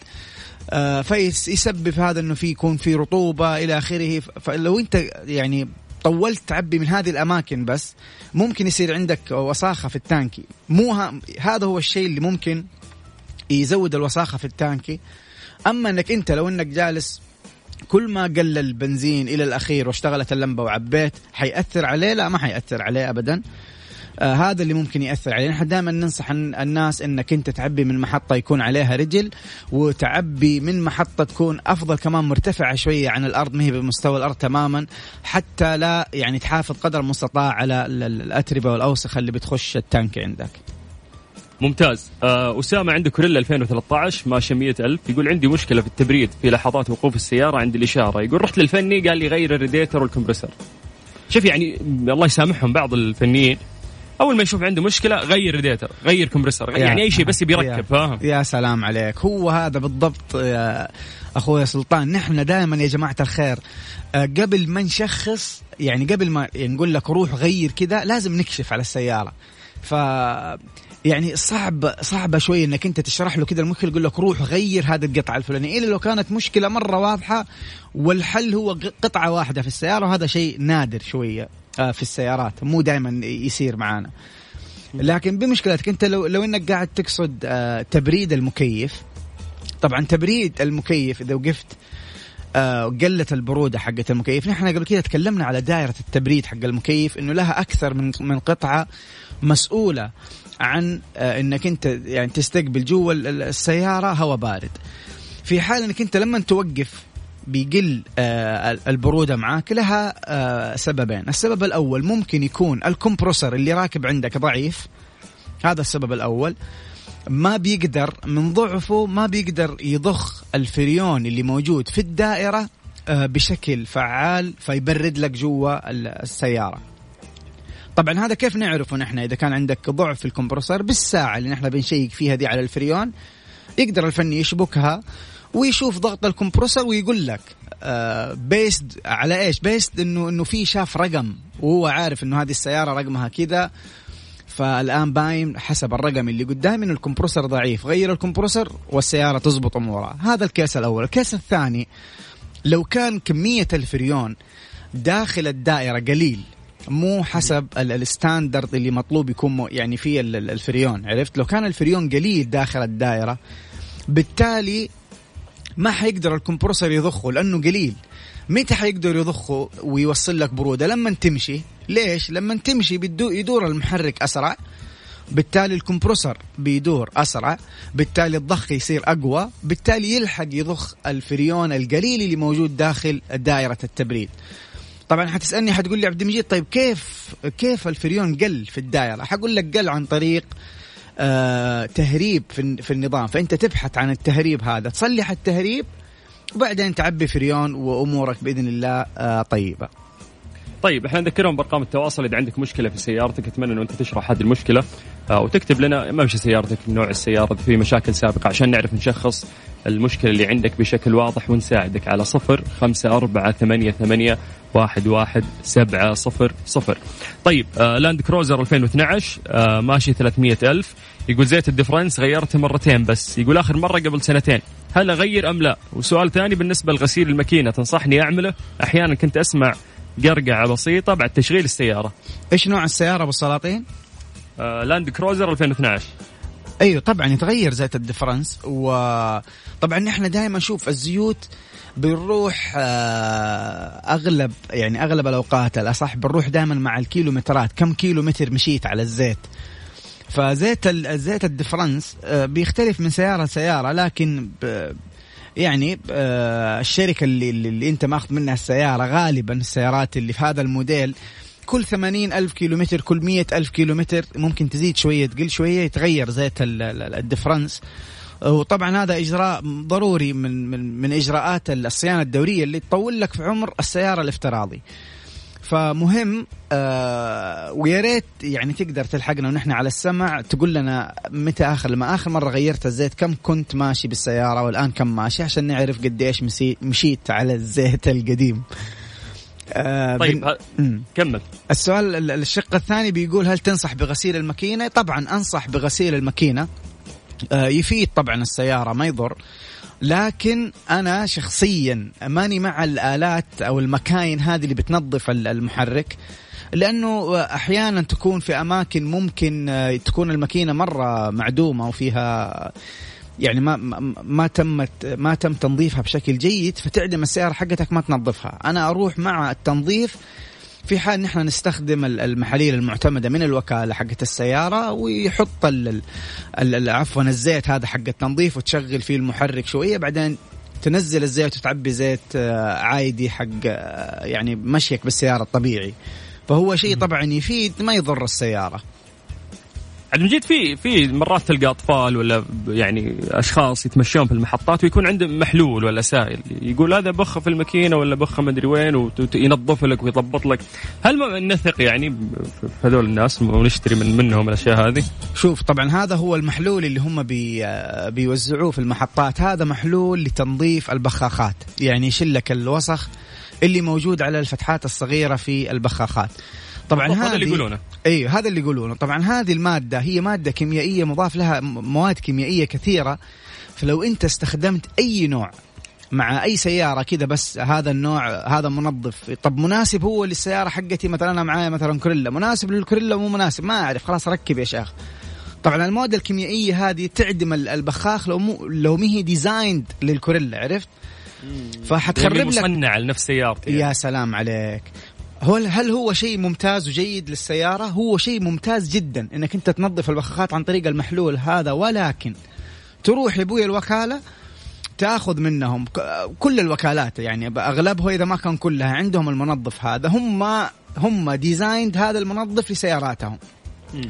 آه، فيسبب هذا إنه في يكون في رطوبة إلى آخره. فلو أنت يعني طولت تعبي من هذه الأماكن بس ممكن يصير عندك وساخة في التانكي. مو هذا هو الشيء اللي ممكن يزود الوساخة في التانكي. أما إنك أنت لو إنك جالس كل ما قل البنزين إلى الأخير واشتغلت اللمبة وعبيت حيأثر عليه؟ لا ما حيأثر عليه ابدا. آه هذا اللي ممكن يأثر عليه. نحن دائما ننصح الناس إنك أنت تعبي من محطة يكون عليها رجل وتعبي من محطة تكون أفضل كمان مرتفعة شوية عن الأرض ما هي بمستوى الأرض تماما حتى لا يعني تحافظ قدر المستطاع على الأتربة والأوسخة اللي بتخش التانك عندك. ممتاز. آه أسامة عنده كوريلا 2013 ماشية 100000 يقول عندي مشكلة في التبريد في لحظات وقوف السيارة عند الإشارة. يقول رحت للفني قال لي غير الريديتر والكمبرسر شوف يعني الله يسامحهم بعض الفنيين. أول ما يشوف عنده مشكلة غير ريديتر غير كمبرسر يعني أي شيء بس بيركب فاهم؟ يا سلام عليك. هو هذا بالضبط يا أخوي سلطان. نحن دائما يا جماعة الخير آه، قبل ما نشخص يعني قبل ما نقول لك روح غير كذا لازم نكشف على السيارة. ف يعني صعب صعبة شوية إنك أنت تشرح له كذا المشكلة يقول لك روح غير هذه القطعة الفلانية الا لو كانت مشكلة مرة واضحة والحل هو قطعة واحدة في السيارة وهذا شيء نادر شوية آه، في السيارات. مو دائما يصير معانا. لكن بمشكلتك أنت لو لو إنك قاعد تقصد آه، تبريد المكيف. طبعا تبريد المكيف إذا وقفت آه قلت البرودة حقت المكيف. نحن قبل كده تكلمنا على دائرة التبريد حق المكيف إنه لها أكثر من من قطعة مسؤولة. عن آه إنك أنت يعني تستقبل جوا السيارة هواء بارد. في حال إنك أنت لما توقف بيقل آه البرودة معاك لها آه سببين. السبب الأول ممكن يكون الكمبروسر اللي راكب عندك ضعيف. هذا السبب الأول. ما بيقدر من ضعفه ما بيقدر يضخ الفريون اللي موجود في الدائرة بشكل فعال فيبرد لك جوا السيارة. طبعا هذا كيف نعرفه نحن إذا كان عندك ضعف في الكمبروسر بالساعة اللي نحن بنشيك فيها دي على الفريون يقدر الفني يشبكها ويشوف ضغط ال compressor ويقول لك آه based على إيش؟ based انه إنه في شاف رقم وهو عارف إنه هذه السيارة رقمها كذا فالآن باين حسب الرقم اللي قدامي إنه ال compressor ضعيف. غير ال compressor والسيارة تزبط امورها هذا ال case الأول. ال case الثاني لو كان كمية الفريون داخل الدائرة قليل مو حسب ال standard اللي مطلوب يكون يعني فيه الفريون عرفت؟ لو كان الفريون قليل داخل الدائرة بالتالي ما حيقدر الكمبروسر يضخه لأنه قليل. متى حيقدر يضخه ويوصل لك برودة؟ لما تمشي. ليش؟ لما تمشي يدور المحرك أسرع بالتالي الكمبروسر بيدور أسرع بالتالي الضخ يصير أقوى بالتالي يلحق يضخ الفريون القليل اللي موجود داخل دائرة التبريد. طبعا حتسألني حتقول لي عبد المجيد طيب كيف كيف الفريون قل في الدائرة؟ حقول لك قل عن طريق آه تهريب في, في النظام. فأنت تبحث عن التهريب هذا. تصلح التهريب وبعدين تعبي فريون وأمورك بإذن الله آه طيبة. طيب إحنا نذكرهم بأرقام التواصل. إذا عندك مشكلة في سيارتك أتمنى أنه أنت تشرح هذه المشكلة آه وتكتب لنا ما مش سيارتك نوع السيارة في مشاكل سابقة عشان نعرف نشخص المشكلة اللي عندك بشكل واضح ونساعدك على صفر خمسة أربعة ثمانية ثمانية واحد واحد سبعة صفر صفر. طيب آه لاند كروزر 2012 آه ماشي 300 ألف. يقول زيت الدفرنس غيرته مرتين بس. يقول آخر مرة قبل سنتين. هل أغير أم لا؟ وسؤال ثاني بالنسبة لغسيل الماكينة. تنصحني أعمله؟ أحيانا كنت أسمع قرقعة بسيطة بعد تشغيل السيارة. إيش نوع السيارة أبو السلاطين؟ آه لاند كروزر 2012 أيوه طبعا يتغير زيت الدفرنس وطبعا نحن دائما نشوف الزيوت بنروح آه، أغلب يعني أغلب الأوقات الأصح بنروح دائما مع الكيلومترات كم كيلو متر مشيت على الزيت. فزيت زيت الدفرنس آه، بيختلف من سيارة لسيارة لكن يعني آه، الشركة اللي, اللي أنت ماخذ منها السيارة غالبا السيارات اللي في هذا الموديل كل ثمانين ألف كيلومتر كل مية ألف كيلومتر ممكن تزيد شوية تقل شوية يتغير زيت الدفرنس وطبعا هذا إجراء ضروري من من من إجراءات الصيانة الدورية اللي تطول لك في عمر السيارة الافتراضي. فمهم آه ويا ريت يعني تقدر تلحقنا ونحن على السمع تقول لنا متى آخر لما آخر مرة غيرت الزيت كم كنت ماشي بالسيارة والآن كم ماشي عشان نعرف قديش مشيت على الزيت القديم. آه طيب بن... كمل. السؤال الشق الثاني بيقول هل تنصح بغسيل الماكينة؟ طبعا أنصح بغسيل الماكينة. آه يفيد طبعا السيارة ما يضر. لكن أنا شخصيا ماني مع الآلات أو المكاين هذه اللي بتنظف المحرك لأنه أحيانا تكون في أماكن ممكن آه، تكون الماكينة مرة معدومة وفيها يعني ما ما تمت ما تم تنظيفها بشكل جيد فتعدم السيارة حقتك ما تنظفها. أنا أروح مع التنظيف في حال نحن نستخدم المحاليل المعتمدة من الوكالة حقت السيارة ويحط عفوا الزيت هذا حق التنظيف وتشغل فيه المحرك شوية بعدين تنزل الزيت وتعبي زيت آه، عادي حق آه، يعني مشيك بالسيارة الطبيعي. فهو شيء طبعا يفيد ما يضر السيارة. عبد المجيد في في مرات تلقى أطفال ولا يعني أشخاص يتمشون في المحطات ويكون عندهم محلول ولا سائل يقول هذا بخه في الماكينة ولا بخه ما أدري وين وينظف لك ويضبط لك. هل نثق يعني في هذول الناس ونشتري من منهم الأشياء هذه؟ شوف طبعا هذا هو المحلول اللي هم بي بيوزعوه في المحطات. هذا محلول لتنظيف البخاخات يعني يشيل لك الوسخ اللي موجود على الفتحات الصغيرة في البخاخات. طبعا هذا اللي يقولونه. أيوه هذا اللي يقولونه. طبعا هذه المادة هي مادة كيميائية مضاف لها مواد كيميائية كثيرة. فلو أنت استخدمت أي نوع مع أي سيارة كذا بس هذا النوع هذا منظف طب مناسب هو للسيارة حقتي؟ مثلا أنا معايا مثلا كورولا. مناسب للكورولا مو مناسب؟ ما أعرف خلاص ركب يا شيخ. طبعا المواد الكيميائية هذه تعدم البخاخ لو مو لو ما هي designed للكورولا عرفت؟ فحتخرب لك مصنع لنفس سيارتي. يعني. يا سلام عليك. هو هل هو شيء ممتاز وجيد للسيارة؟ هو شيء ممتاز جدا إنك أنت تنظف البخاخات عن طريق المحلول هذا ولكن تروح لأبوي الوكالة تأخذ منهم كل الوكالات يعني أغلبها إذا ما كان كلها عندهم المنظف هذا هم هم designed هذا المنظف لسياراتهم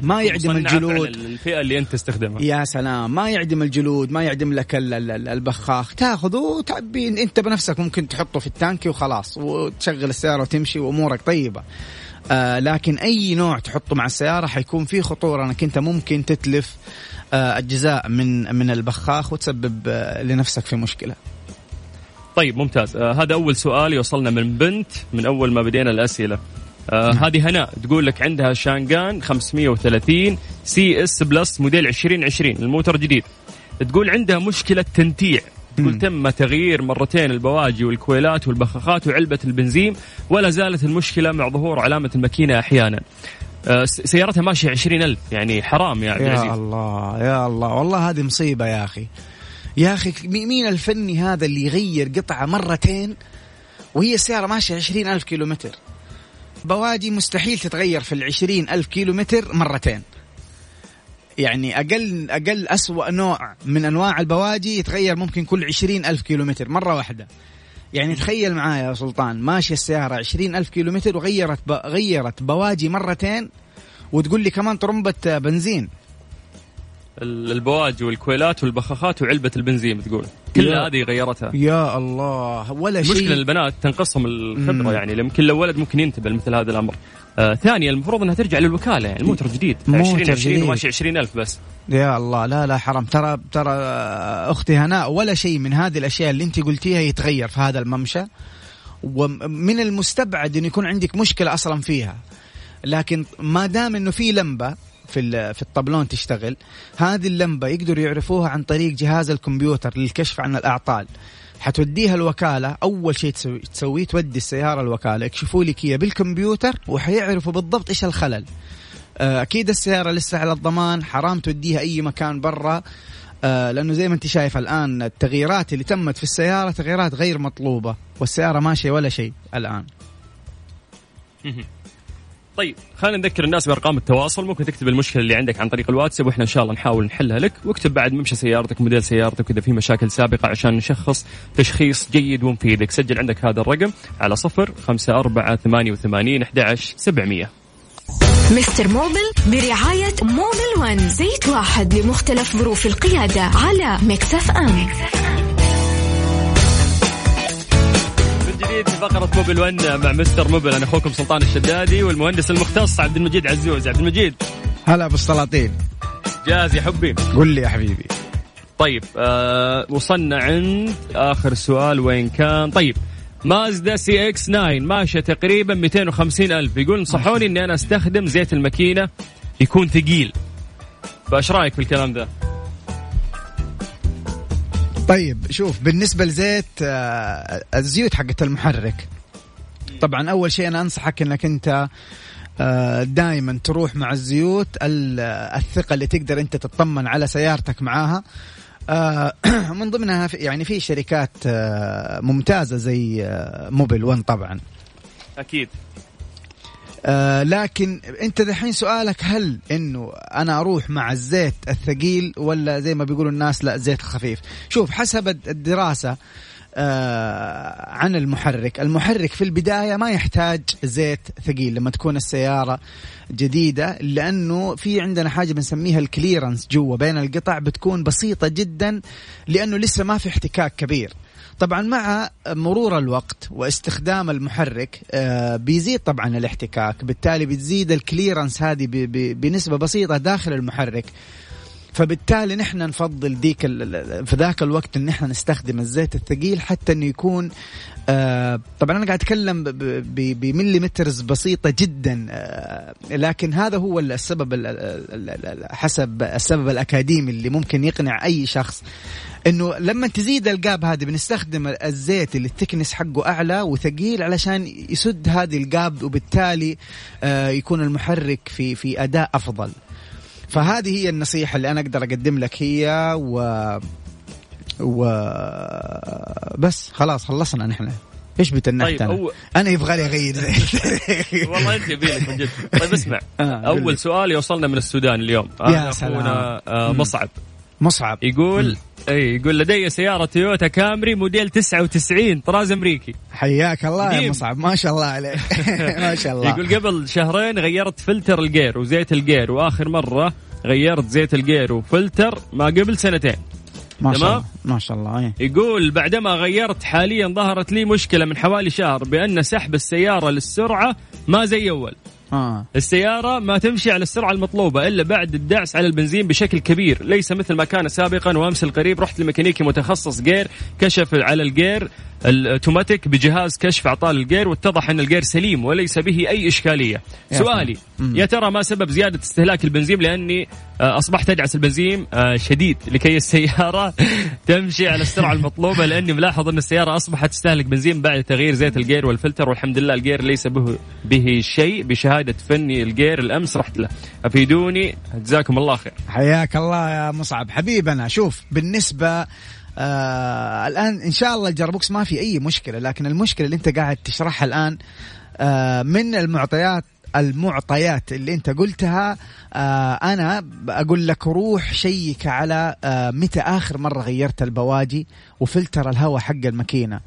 ما يعدم الجلود. الفئة اللي أنت تستخدمها يا سلام. ما يعدم الجلود ما يعدم لك ال- ال- ال- البخاخ. تاخذه وتعبي. أنت بنفسك ممكن تحطه في التانكي وخلاص وتشغل السيارة وتمشي وأمورك طيبة. آه لكن أي نوع تحطه مع السيارة حيكون فيه خطورة أنك أنت ممكن تتلف آه أجزاء من من البخاخ وتسبب آه لنفسك في مشكلة. طيب ممتاز. آه هذا أول سؤال يوصلنا من بنت من أول ما بدينا الأسئلة. آه هذه هناء. تقول لك عندها شانغان 530 CS Plus موديل 2020 الموتر جديد تقول عندها مشكلة تنتيع. تقول. تم تغيير مرتين البواجي والكويلات والبخاخات وعلبة البنزين ولا زالت المشكلة مع ظهور علامة الماكينة أحيانا. آه سيارتها ماشية 20000 يعني حرام يا عبد يا العزيز. الله يا الله. والله هذه مصيبة يا أخي. يا أخي مي- مين الفني هذا اللي يغير قطعة مرتين وهي السيارة ماشية عشرين ألف كيلو متر بواجي مستحيل تتغير في العشرين ألف كيلو متر مرتين. يعني أقل أقل أسوأ نوع من أنواع البواجي يتغير ممكن كل عشرين ألف كيلو متر مرة واحدة. يعني تخيل معايا يا سلطان ماشية السيارة عشرين ألف كيلو متر وغيرت ب... غيرت بواجي مرتين وتقول لي كمان طرمبة بنزين. البواجي والكويلات والبخاخات وعلبة البنزين تقول. كل هذه غيرتها. يا الله ولا المشكلة شيء البنات تنقصهم الخبرة. يعني يمكن لو ولد ممكن ينتبه لمثل هذا الأمر. آه ثانيا المفروض إنها ترجع للوكالة يعني الموتر جديد موتر 20 20 جديد. وماشي 20000 بس. يا الله لا لا حرام. ترى ترى أختي هناء ولا شيء من هذه الأشياء اللي أنت قلتيها يتغير في هذا الممشى. ومن المستبعد انه يكون عندك مشكلة أصلا فيها. لكن ما دام إنه في لمبة في في الطبلون تشتغل. هذه اللمبة يقدروا يعرفوها عن طريق جهاز الكمبيوتر للكشف عن الأعطال. حتوديها الوكالة أول شيء تسوي تسويه تودي السيارة الوكالة يكشفوا لك هي بالكمبيوتر وحيعرفوا بالضبط إيش الخلل. آه، أكيد السيارة لسه على الضمان حرام توديها أي مكان برا. آه، لأنه زي ما أنت شايف الآن التغييرات اللي تمت في السيارة تغييرات غير مطلوبة والسيارة ماشية ولا شيء الآن. طيب خلينا نذكر الناس بأرقام التواصل. ممكن تكتب المشكلة اللي عندك عن طريق الواتساب وإحنا إن شاء الله نحاول نحلها لك. واكتب بعد ممشى سيارتك موديل سيارتك اذا في مشاكل سابقة عشان نشخص تشخيص جيد ومفيدك. سجل عندك هذا الرقم على صفر خمسة أربعة ثمانية وثمانين أحد سبعمية. Mister Mobil برعاية Mobil One زيت واحد لمختلف ظروف القيادة على Mix FM. من جديد في فقرة Mobil 1 مع Mister Mobil أنا أخوكم سلطان الشدادي والمهندس المختص عبد المجيد عزوز. عبد المجيد. هلا بالسلاطين جاهز يا حبي؟ قل لي يا حبيبي. طيب آه وصلنا عند آخر سؤال وين كان؟ طيب مازدا CX 9 ماشية تقريبا 250 ألف. يقول نصحوني إني أنا أستخدم زيت الماكينة يكون ثقيل. فايش رأيك في الكلام ذا؟ طيب شوف بالنسبة لزيت آه، الزيوت حقت المحرك. طبعا أول شيء أنا أنصحك إنك أنت دائما تروح مع الزيوت ال- الثقة اللي تقدر أنت تطمن على سيارتك معاها. آه، من ضمنها في- يعني في شركات آه، ممتازة زي آه، موبيل 1 طبعا. أكيد. آه لكن انت دحين سؤالك هل انه أنا أروح مع الزيت الثقيل ولا زي ما بيقولوا الناس لا زيت خفيف شوف حسب الدراسة آه عن المحرك. المحرك في البداية ما يحتاج زيت ثقيل لما تكون السيارة جديدة لأنه في عندنا حاجة بنسميها الكليرنس جوا. بين القطع بتكون بسيطة جدا لأنه لسه ما في احتكاك كبير. طبعا مع مرور الوقت واستخدام المحرك آه، بيزيد طبعا الاحتكاك بالتالي بتزيد ال clearance هذه ب- ب- بنسبة بسيطة داخل المحرك. فبالتالي نحن نفضل ديك في ذاك الوقت إن إحنا نستخدم الزيت الثقيل حتى إنه يكون آه طبعا أنا قاعد أتكلم ب millimeters بسيطة جدا آه لكن هذا هو السبب ال- ال- ال- ال- حسب السبب الأكاديمي اللي ممكن يقنع أي شخص إنه لما تزيد القاب هذه بنستخدم الزيت اللي التكنس حقه أعلى وثقيل علشان يسد هذه القاب وبالتالي آه يكون المحرك في في أداء أفضل فهذه هي النصيحة اللي أنا أقدر أقدم لك هي و وبس خلاص خلصنا نحن إيش بتنحت طيب أنا؟ أول أنا يبغى لي أغير والله أنت يبيلك من جد طيب اسمع آه،. أول سؤال يوصلنا من السودان اليوم يا سلام. أخونا آه،. مصعب مصعب. يقول إي يقول لدي سيارة تويوتا كامري موديل 99 طراز أمريكي. حياك الله يا. مصعب. ما شاء الله عليك. ما شاء الله. يقول قبل شهرين غيرت فلتر الجير وزيت الجير وآخر مرة غيرت زيت الجير وفلتر ما قبل سنتين. ما شاء؟ الله. ما شاء الله إيه. يقول بعدما غيرت حاليا ظهرت لي مشكلة من حوالي شهر بأن سحب السيارة للسرعة ما زي أول. آه. السيارة ما تمشي على السرعة المطلوبة إلا بعد الدعس على البنزين بشكل كبير. ليس مثل ما كان سابقا وأمس القريب رحت لميكانيكي متخصص جير كشف على الجير الأوتوماتيك بجهاز كشف أعطال الجير واتضح أن الجير سليم وليس به أي إشكالية. يا سؤالي مم. يا ترى ما سبب زيادة استهلاك البنزين لأني آه، أصبحت أدعس البنزين آه، شديد لكي السيارة تمشي على السرعة المطلوبة لأني ملاحظ أن السيارة أصبحت تستهلك بنزين بعد تغيير زيت الجير والفلتر والحمد لله الجير ليس به به شيء بشهادة فني الجير الأمس رحت له أفيدوني جزاكم الله خير. حياك الله يا مصعب حبيبنا شوف بالنسبة آه الآن إن شاء الله الجربوكس ما في أي مشكلة لكن المشكلة اللي أنت قاعد تشرحها الآن آه من المعطيات المعطيات اللي أنت قلتها آه أنا أقول لك روح شيك على آه متى آخر مرة غيرت البواجي وفلتر الهواء حق الماكينة.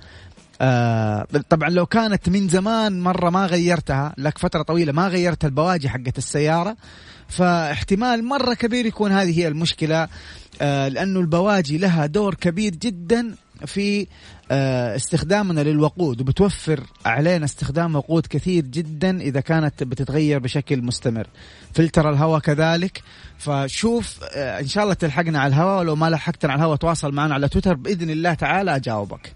آه طبعا لو كانت من زمان مرة ما غيرتها لك فترة طويلة ما غيرت البواجي حقت السيارة فاحتمال مرة كبير يكون هذه هي المشكلة آه لأنه البواجي لها دور كبير جدا في آه، استخدامنا للوقود وبتوفر علينا استخدام وقود كثير جدا إذا كانت بتتغير بشكل مستمر. فلتر الهواء كذلك. فشوف آه، إن شاء الله تلحقنا على الهواء ولو ما لحقتنا على الهواء تواصل معنا على تويتر بإذن الله تعالى أجاوبك.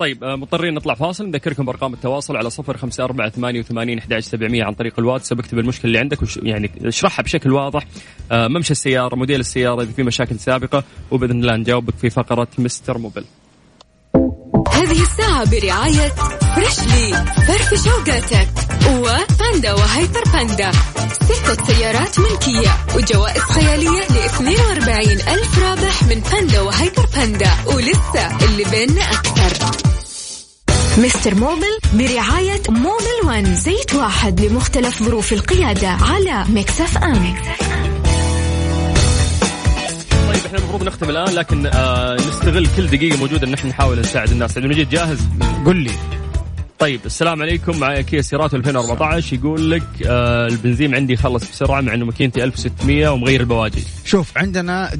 طيب آه، مضطرين نطلع فاصل. نذكركم بأرقام التواصل على صفر خمسة أربعة ثمانية وثمانين أحد سبعمية عن طريق الواتساب اكتب المشكلة اللي عندك وش يعني اشرحها بشكل واضح. آه، ممشى السيارة موديل السيارة إذا في مشاكل سابقة وبإذن الله نجاوبك في فقرة Mister Mobil هذه الساعة برعاية Freshly فرفش أوقاتك. وباندا وهايبر باندا. ستة سيارات ملكية. وجوائز خيالية ل 42 ألف رابح من باندا وهايبر باندا. ولسه اللي بيننا أكثر. Mister Mobil برعاية Mobil One زيت واحد لمختلف ظروف القيادة على Mix FM. طيب إحنا المفروض نختم الآن لكن آه نستغل كل دقيقة موجودة إن إحنا نحاول نساعد الناس. عبد المجيد جاهز؟ قل لي. طيب السلام عليكم. معي كيا سيراتو 2014 يقول لك آه البنزين عندي خلص بسرعة مع إنه ماكينتي 1600 ومغير البواجي. شوف عندنا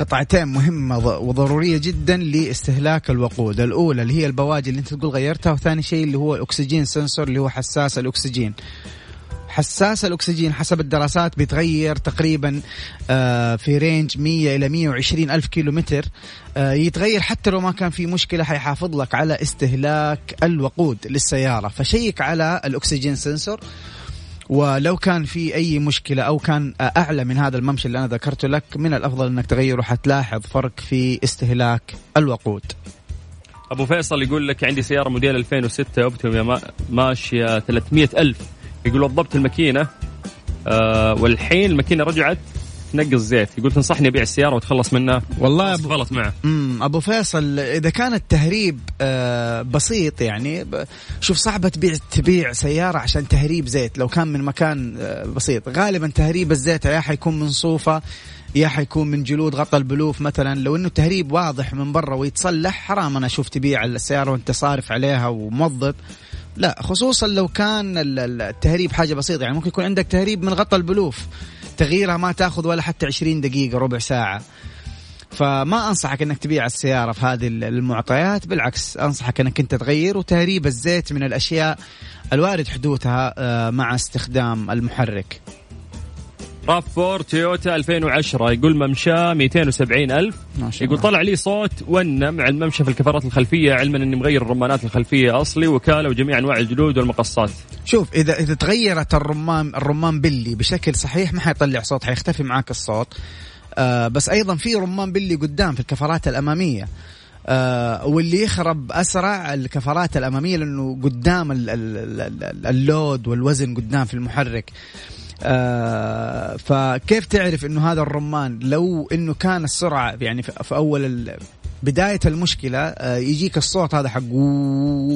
قطعتين مهمة ض- وضرورية جدا لاستهلاك الوقود. الأولى اللي هي البواجي اللي أنت تقول غيرتها وثاني شيء اللي هو الأكسجين سنسور اللي هو حساس الأكسجين. حساس الأكسجين حسب الدراسات بيتغير تقريبا آه، في range 100 إلى 120 ألف كيلو متر آه، يتغير حتى لو ما كان في مشكلة حيحافظ لك على استهلاك الوقود للسيارة. فشيك على ال oxygen sensor ولو كان في أي مشكلة أو كان أعلى من هذا الممشى اللي أنا ذكرته لك من الأفضل إنك تغيره حتلاحظ فرق في استهلاك الوقود. أبو فيصل يقول لك عندي سيارة موديل 2006 أوبتيما ما- ماشية 300 ألف. يقول وضبط الماكينة آه والحين الماكينة رجعت تنقص زيت. يقول تنصحني أبيع السيارة وأتخلص منها؟ والله بس غلط معه. امم أبو فيصل إذا كان التهريب آه بسيط يعني شوف صعبة تبيع تبيع سيارة عشان تهريب زيت. لو كان من مكان آه بسيط. غالبا تهريب الزيت يا حيكون من صوفة يا حيكون من جلود غطى البلوف مثلا. لو إنه تهريب واضح من برا ويتصلح حرام أنا أشوف تبيع السيارة وأنت صارف عليها وموظف لا خصوصا لو كان ال- ال- التهريب حاجة بسيطة. يعني ممكن يكون عندك تهريب من غطى البلوف. تغييرها ما تاخذ ولا حتى 20 دقيقة ربع ساعة. فما أنصحك إنك تبيع السيارة في هذه المعطيات. بالعكس أنصحك إنك أنت تغير وتهريب الزيت من الأشياء الوارد حدوثها آه، مع استخدام المحرك. راف فور تويوتا 2010 يقول ممشاه 270 ألف. ما شاء يقول الله. طلع لي صوت ونة مع الممشى في الكفرات الخلفية علما أني مغير الرمانات الخلفية أصلي وكالة وجميع أنواع الجلود والمقصات. شوف اذا إذا تغيرت الرمان الرمان بلي بشكل صحيح ما حيطلع صوت حيختفي معاك الصوت. آه بس أيضا في رمان بلي قدام في الكفرات الأمامية. آه واللي يخرب أسرع الكفرات الأمامية لأنه قدام ال- ال- ال- ال- اللود والوزن قدام في المحرك. آه فكيف تعرف إنه هذا الرمان لو إنه كان السرعة يعني في أول ال- بداية المشكلة آه، يجيك الصوت هذا حق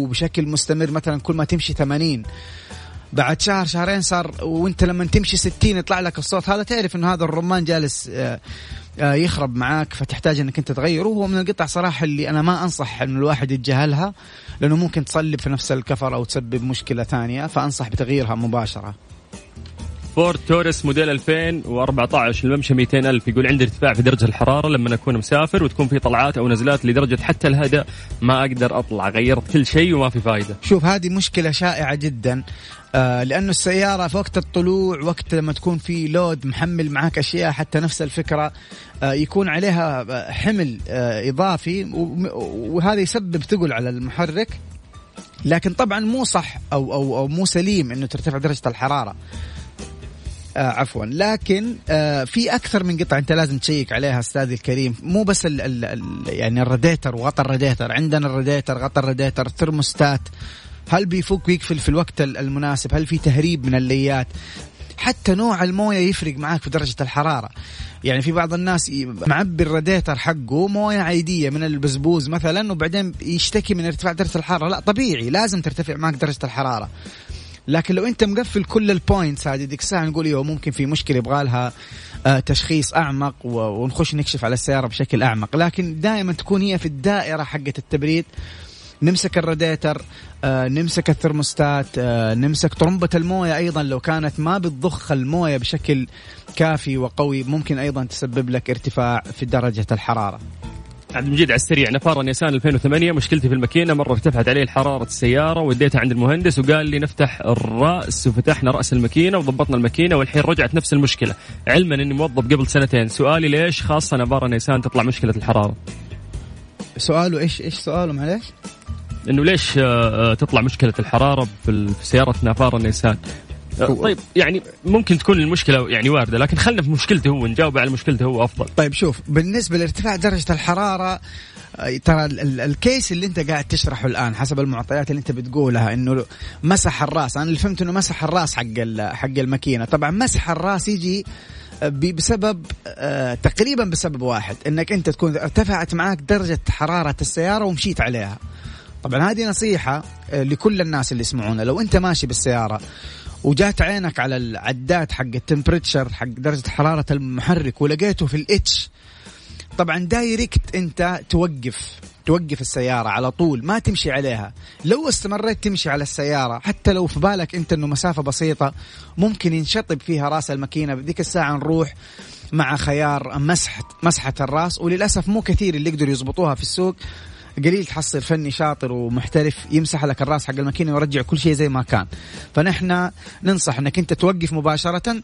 بشكل مستمر مثلا كل ما تمشي 80 بعد شهر شهرين صار وإنت لما تمشي 60 يطلع لك الصوت هذا تعرف إنه هذا الرمان جالس آه، يخرب معاك فتحتاج إنك أنت تغيره وهو من القطع صراحة اللي أنا ما أنصح انه الواحد يتجاهلها لأنه ممكن تصلب في نفس الكفر أو تسبب مشكلة ثانية فأنصح بتغييرها مباشرة. فورد توريس موديل 2014 الممشى 200 ألف. يقول عندي ارتفاع في درجة الحرارة لما أكون مسافر وتكون في طلعات أو نزلات لدرجة حتى الهدى ما أقدر أطلع. غيرت كل شيء وما في فايدة. شوف هذه مشكلة شائعة جدا. آه لأنه السيارة في وقت الطلوع وقت لما تكون في لود محمل معك أشياء حتى نفس الفكرة آه يكون عليها آه، حمل آه إضافي وهذا يسبب ثقل على المحرك. لكن طبعا مو صح أو, أو, أو مو سليم أنه ترتفع درجة الحرارة. آه عفوا. لكن آه في أكثر من قطعة أنت لازم تشيك عليها أستاذي الكريم. مو بس ال ال يعني الراديتر وغطى الراديتر. عندنا الراديتر غطى الراديتر الثرموستات هل بيفك ويقفل في الوقت ال- المناسب؟ هل في تهريب من الليات؟ حتى نوع الموية يفرق معاك في درجة الحرارة. يعني في بعض الناس معبي الراديتر حقه موية عادية من البزبوز مثلا وبعدين يشتكي من ارتفاع درجة الحرارة. لا طبيعي لازم ترتفع معك درجة الحرارة. لكن لو انت مقفل كل ال points هذه ديك الساعة نقول أيوه ممكن في مشكلة يبغى لها آه، تشخيص أعمق ونخش نكشف على السيارة بشكل أعمق. لكن دائما تكون هي في الدائرة حقه التبريد. نمسك الراديتر آه، نمسك الثرموستات آه، نمسك طرمبة الموية أيضا لو كانت ما بتضخ الموية بشكل كافي وقوي ممكن أيضا تسبب لك ارتفاع في درجة الحرارة. عبد المجيد على السريع. نفارة نيسان 2008 مشكلتي في الماكينة. مرة ارتفعت عليه حرارة السيارة. وديتها عند المهندس وقال لي نفتح الرأس وفتحنا رأس الماكينة وضبطنا الماكينة والحين رجعت نفس المشكلة. علما إني موظف قبل سنتين. سؤالي ليش خاصة نفارة نيسان تطلع مشكلة الحرارة؟ سؤاله إيش إيش سؤاله معلش إنه ليش آه، آه، تطلع مشكلة الحرارة في سيارة نافارة نيسان طيب يعني ممكن تكون المشكلة يعني واردة لكن خلنا في مشكلته هو نجاوب على مشكلته هو أفضل. طيب شوف بالنسبة لارتفاع درجة الحرارة آه، ترى ال- ال- الكيس اللي انت قاعد تشرحه الآن حسب المعطيات اللي انت بتقولها إنه مسح الرأس. أنا اللي فهمت إنه مسح الرأس حق حق الماكينة. طبعا مسح الرأس يجي آه، بسبب آه، تقريبا بسبب واحد إنك أنت تكون ارتفعت معك درجة حرارة السيارة ومشيت عليها. طبعا هذه نصيحة لكل الناس اللي يسمعونا. لو أنت ماشي بالسيارة وجات عينك على العداد حق ال temperature حق درجة حرارة المحرك ولقيته في ال H. طبعا direct أنت توقف توقف السيارة على طول ما تمشي عليها. لو استمريت تمشي على السيارة حتى لو في بالك أنت إنه مسافة بسيطة ممكن ينشطب فيها رأس الماكينة. بديك الساعة نروح مع خيار مسحة مسحة الرأس وللأسف مو كثير اللي يقدروا يضبطوها في السوق. قليل تحصل فني شاطر ومحترف يمسح لك الراس حق الماكينة ويرجع كل شيء زي ما كان. فنحن ننصح إنك أنت توقف مباشرة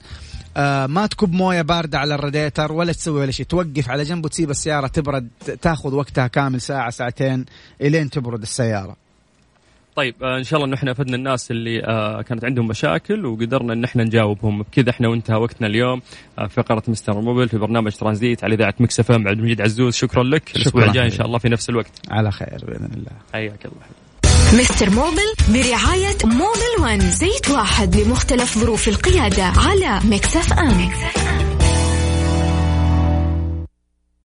آه ما تكب موية باردة على الراديتر ولا تسوي ولا شيء. توقف على جنب وتسيب السيارة تبرد تاخذ وقتها كامل ساعة ساعتين إلين تبرد السيارة. طيب آه إن شاء الله إنه إحنا أفدنا الناس اللي آه كانت عندهم مشاكل وقدرنا إن إحنا نجاوبهم. بكذا إحنا وانتهى وقتنا اليوم آه في فقره Mister Mobil في برنامج ترانزيت على إذاعة Mix FM عبد المجيد عزوز. شكرا لك. الأسبوع الجاي إن شاء الله في نفس الوقت. على خير بإذن الله. حياك الله. Mister Mobil برعاية Mobil One زيت واحد لمختلف ظروف القيادة على Mix FM.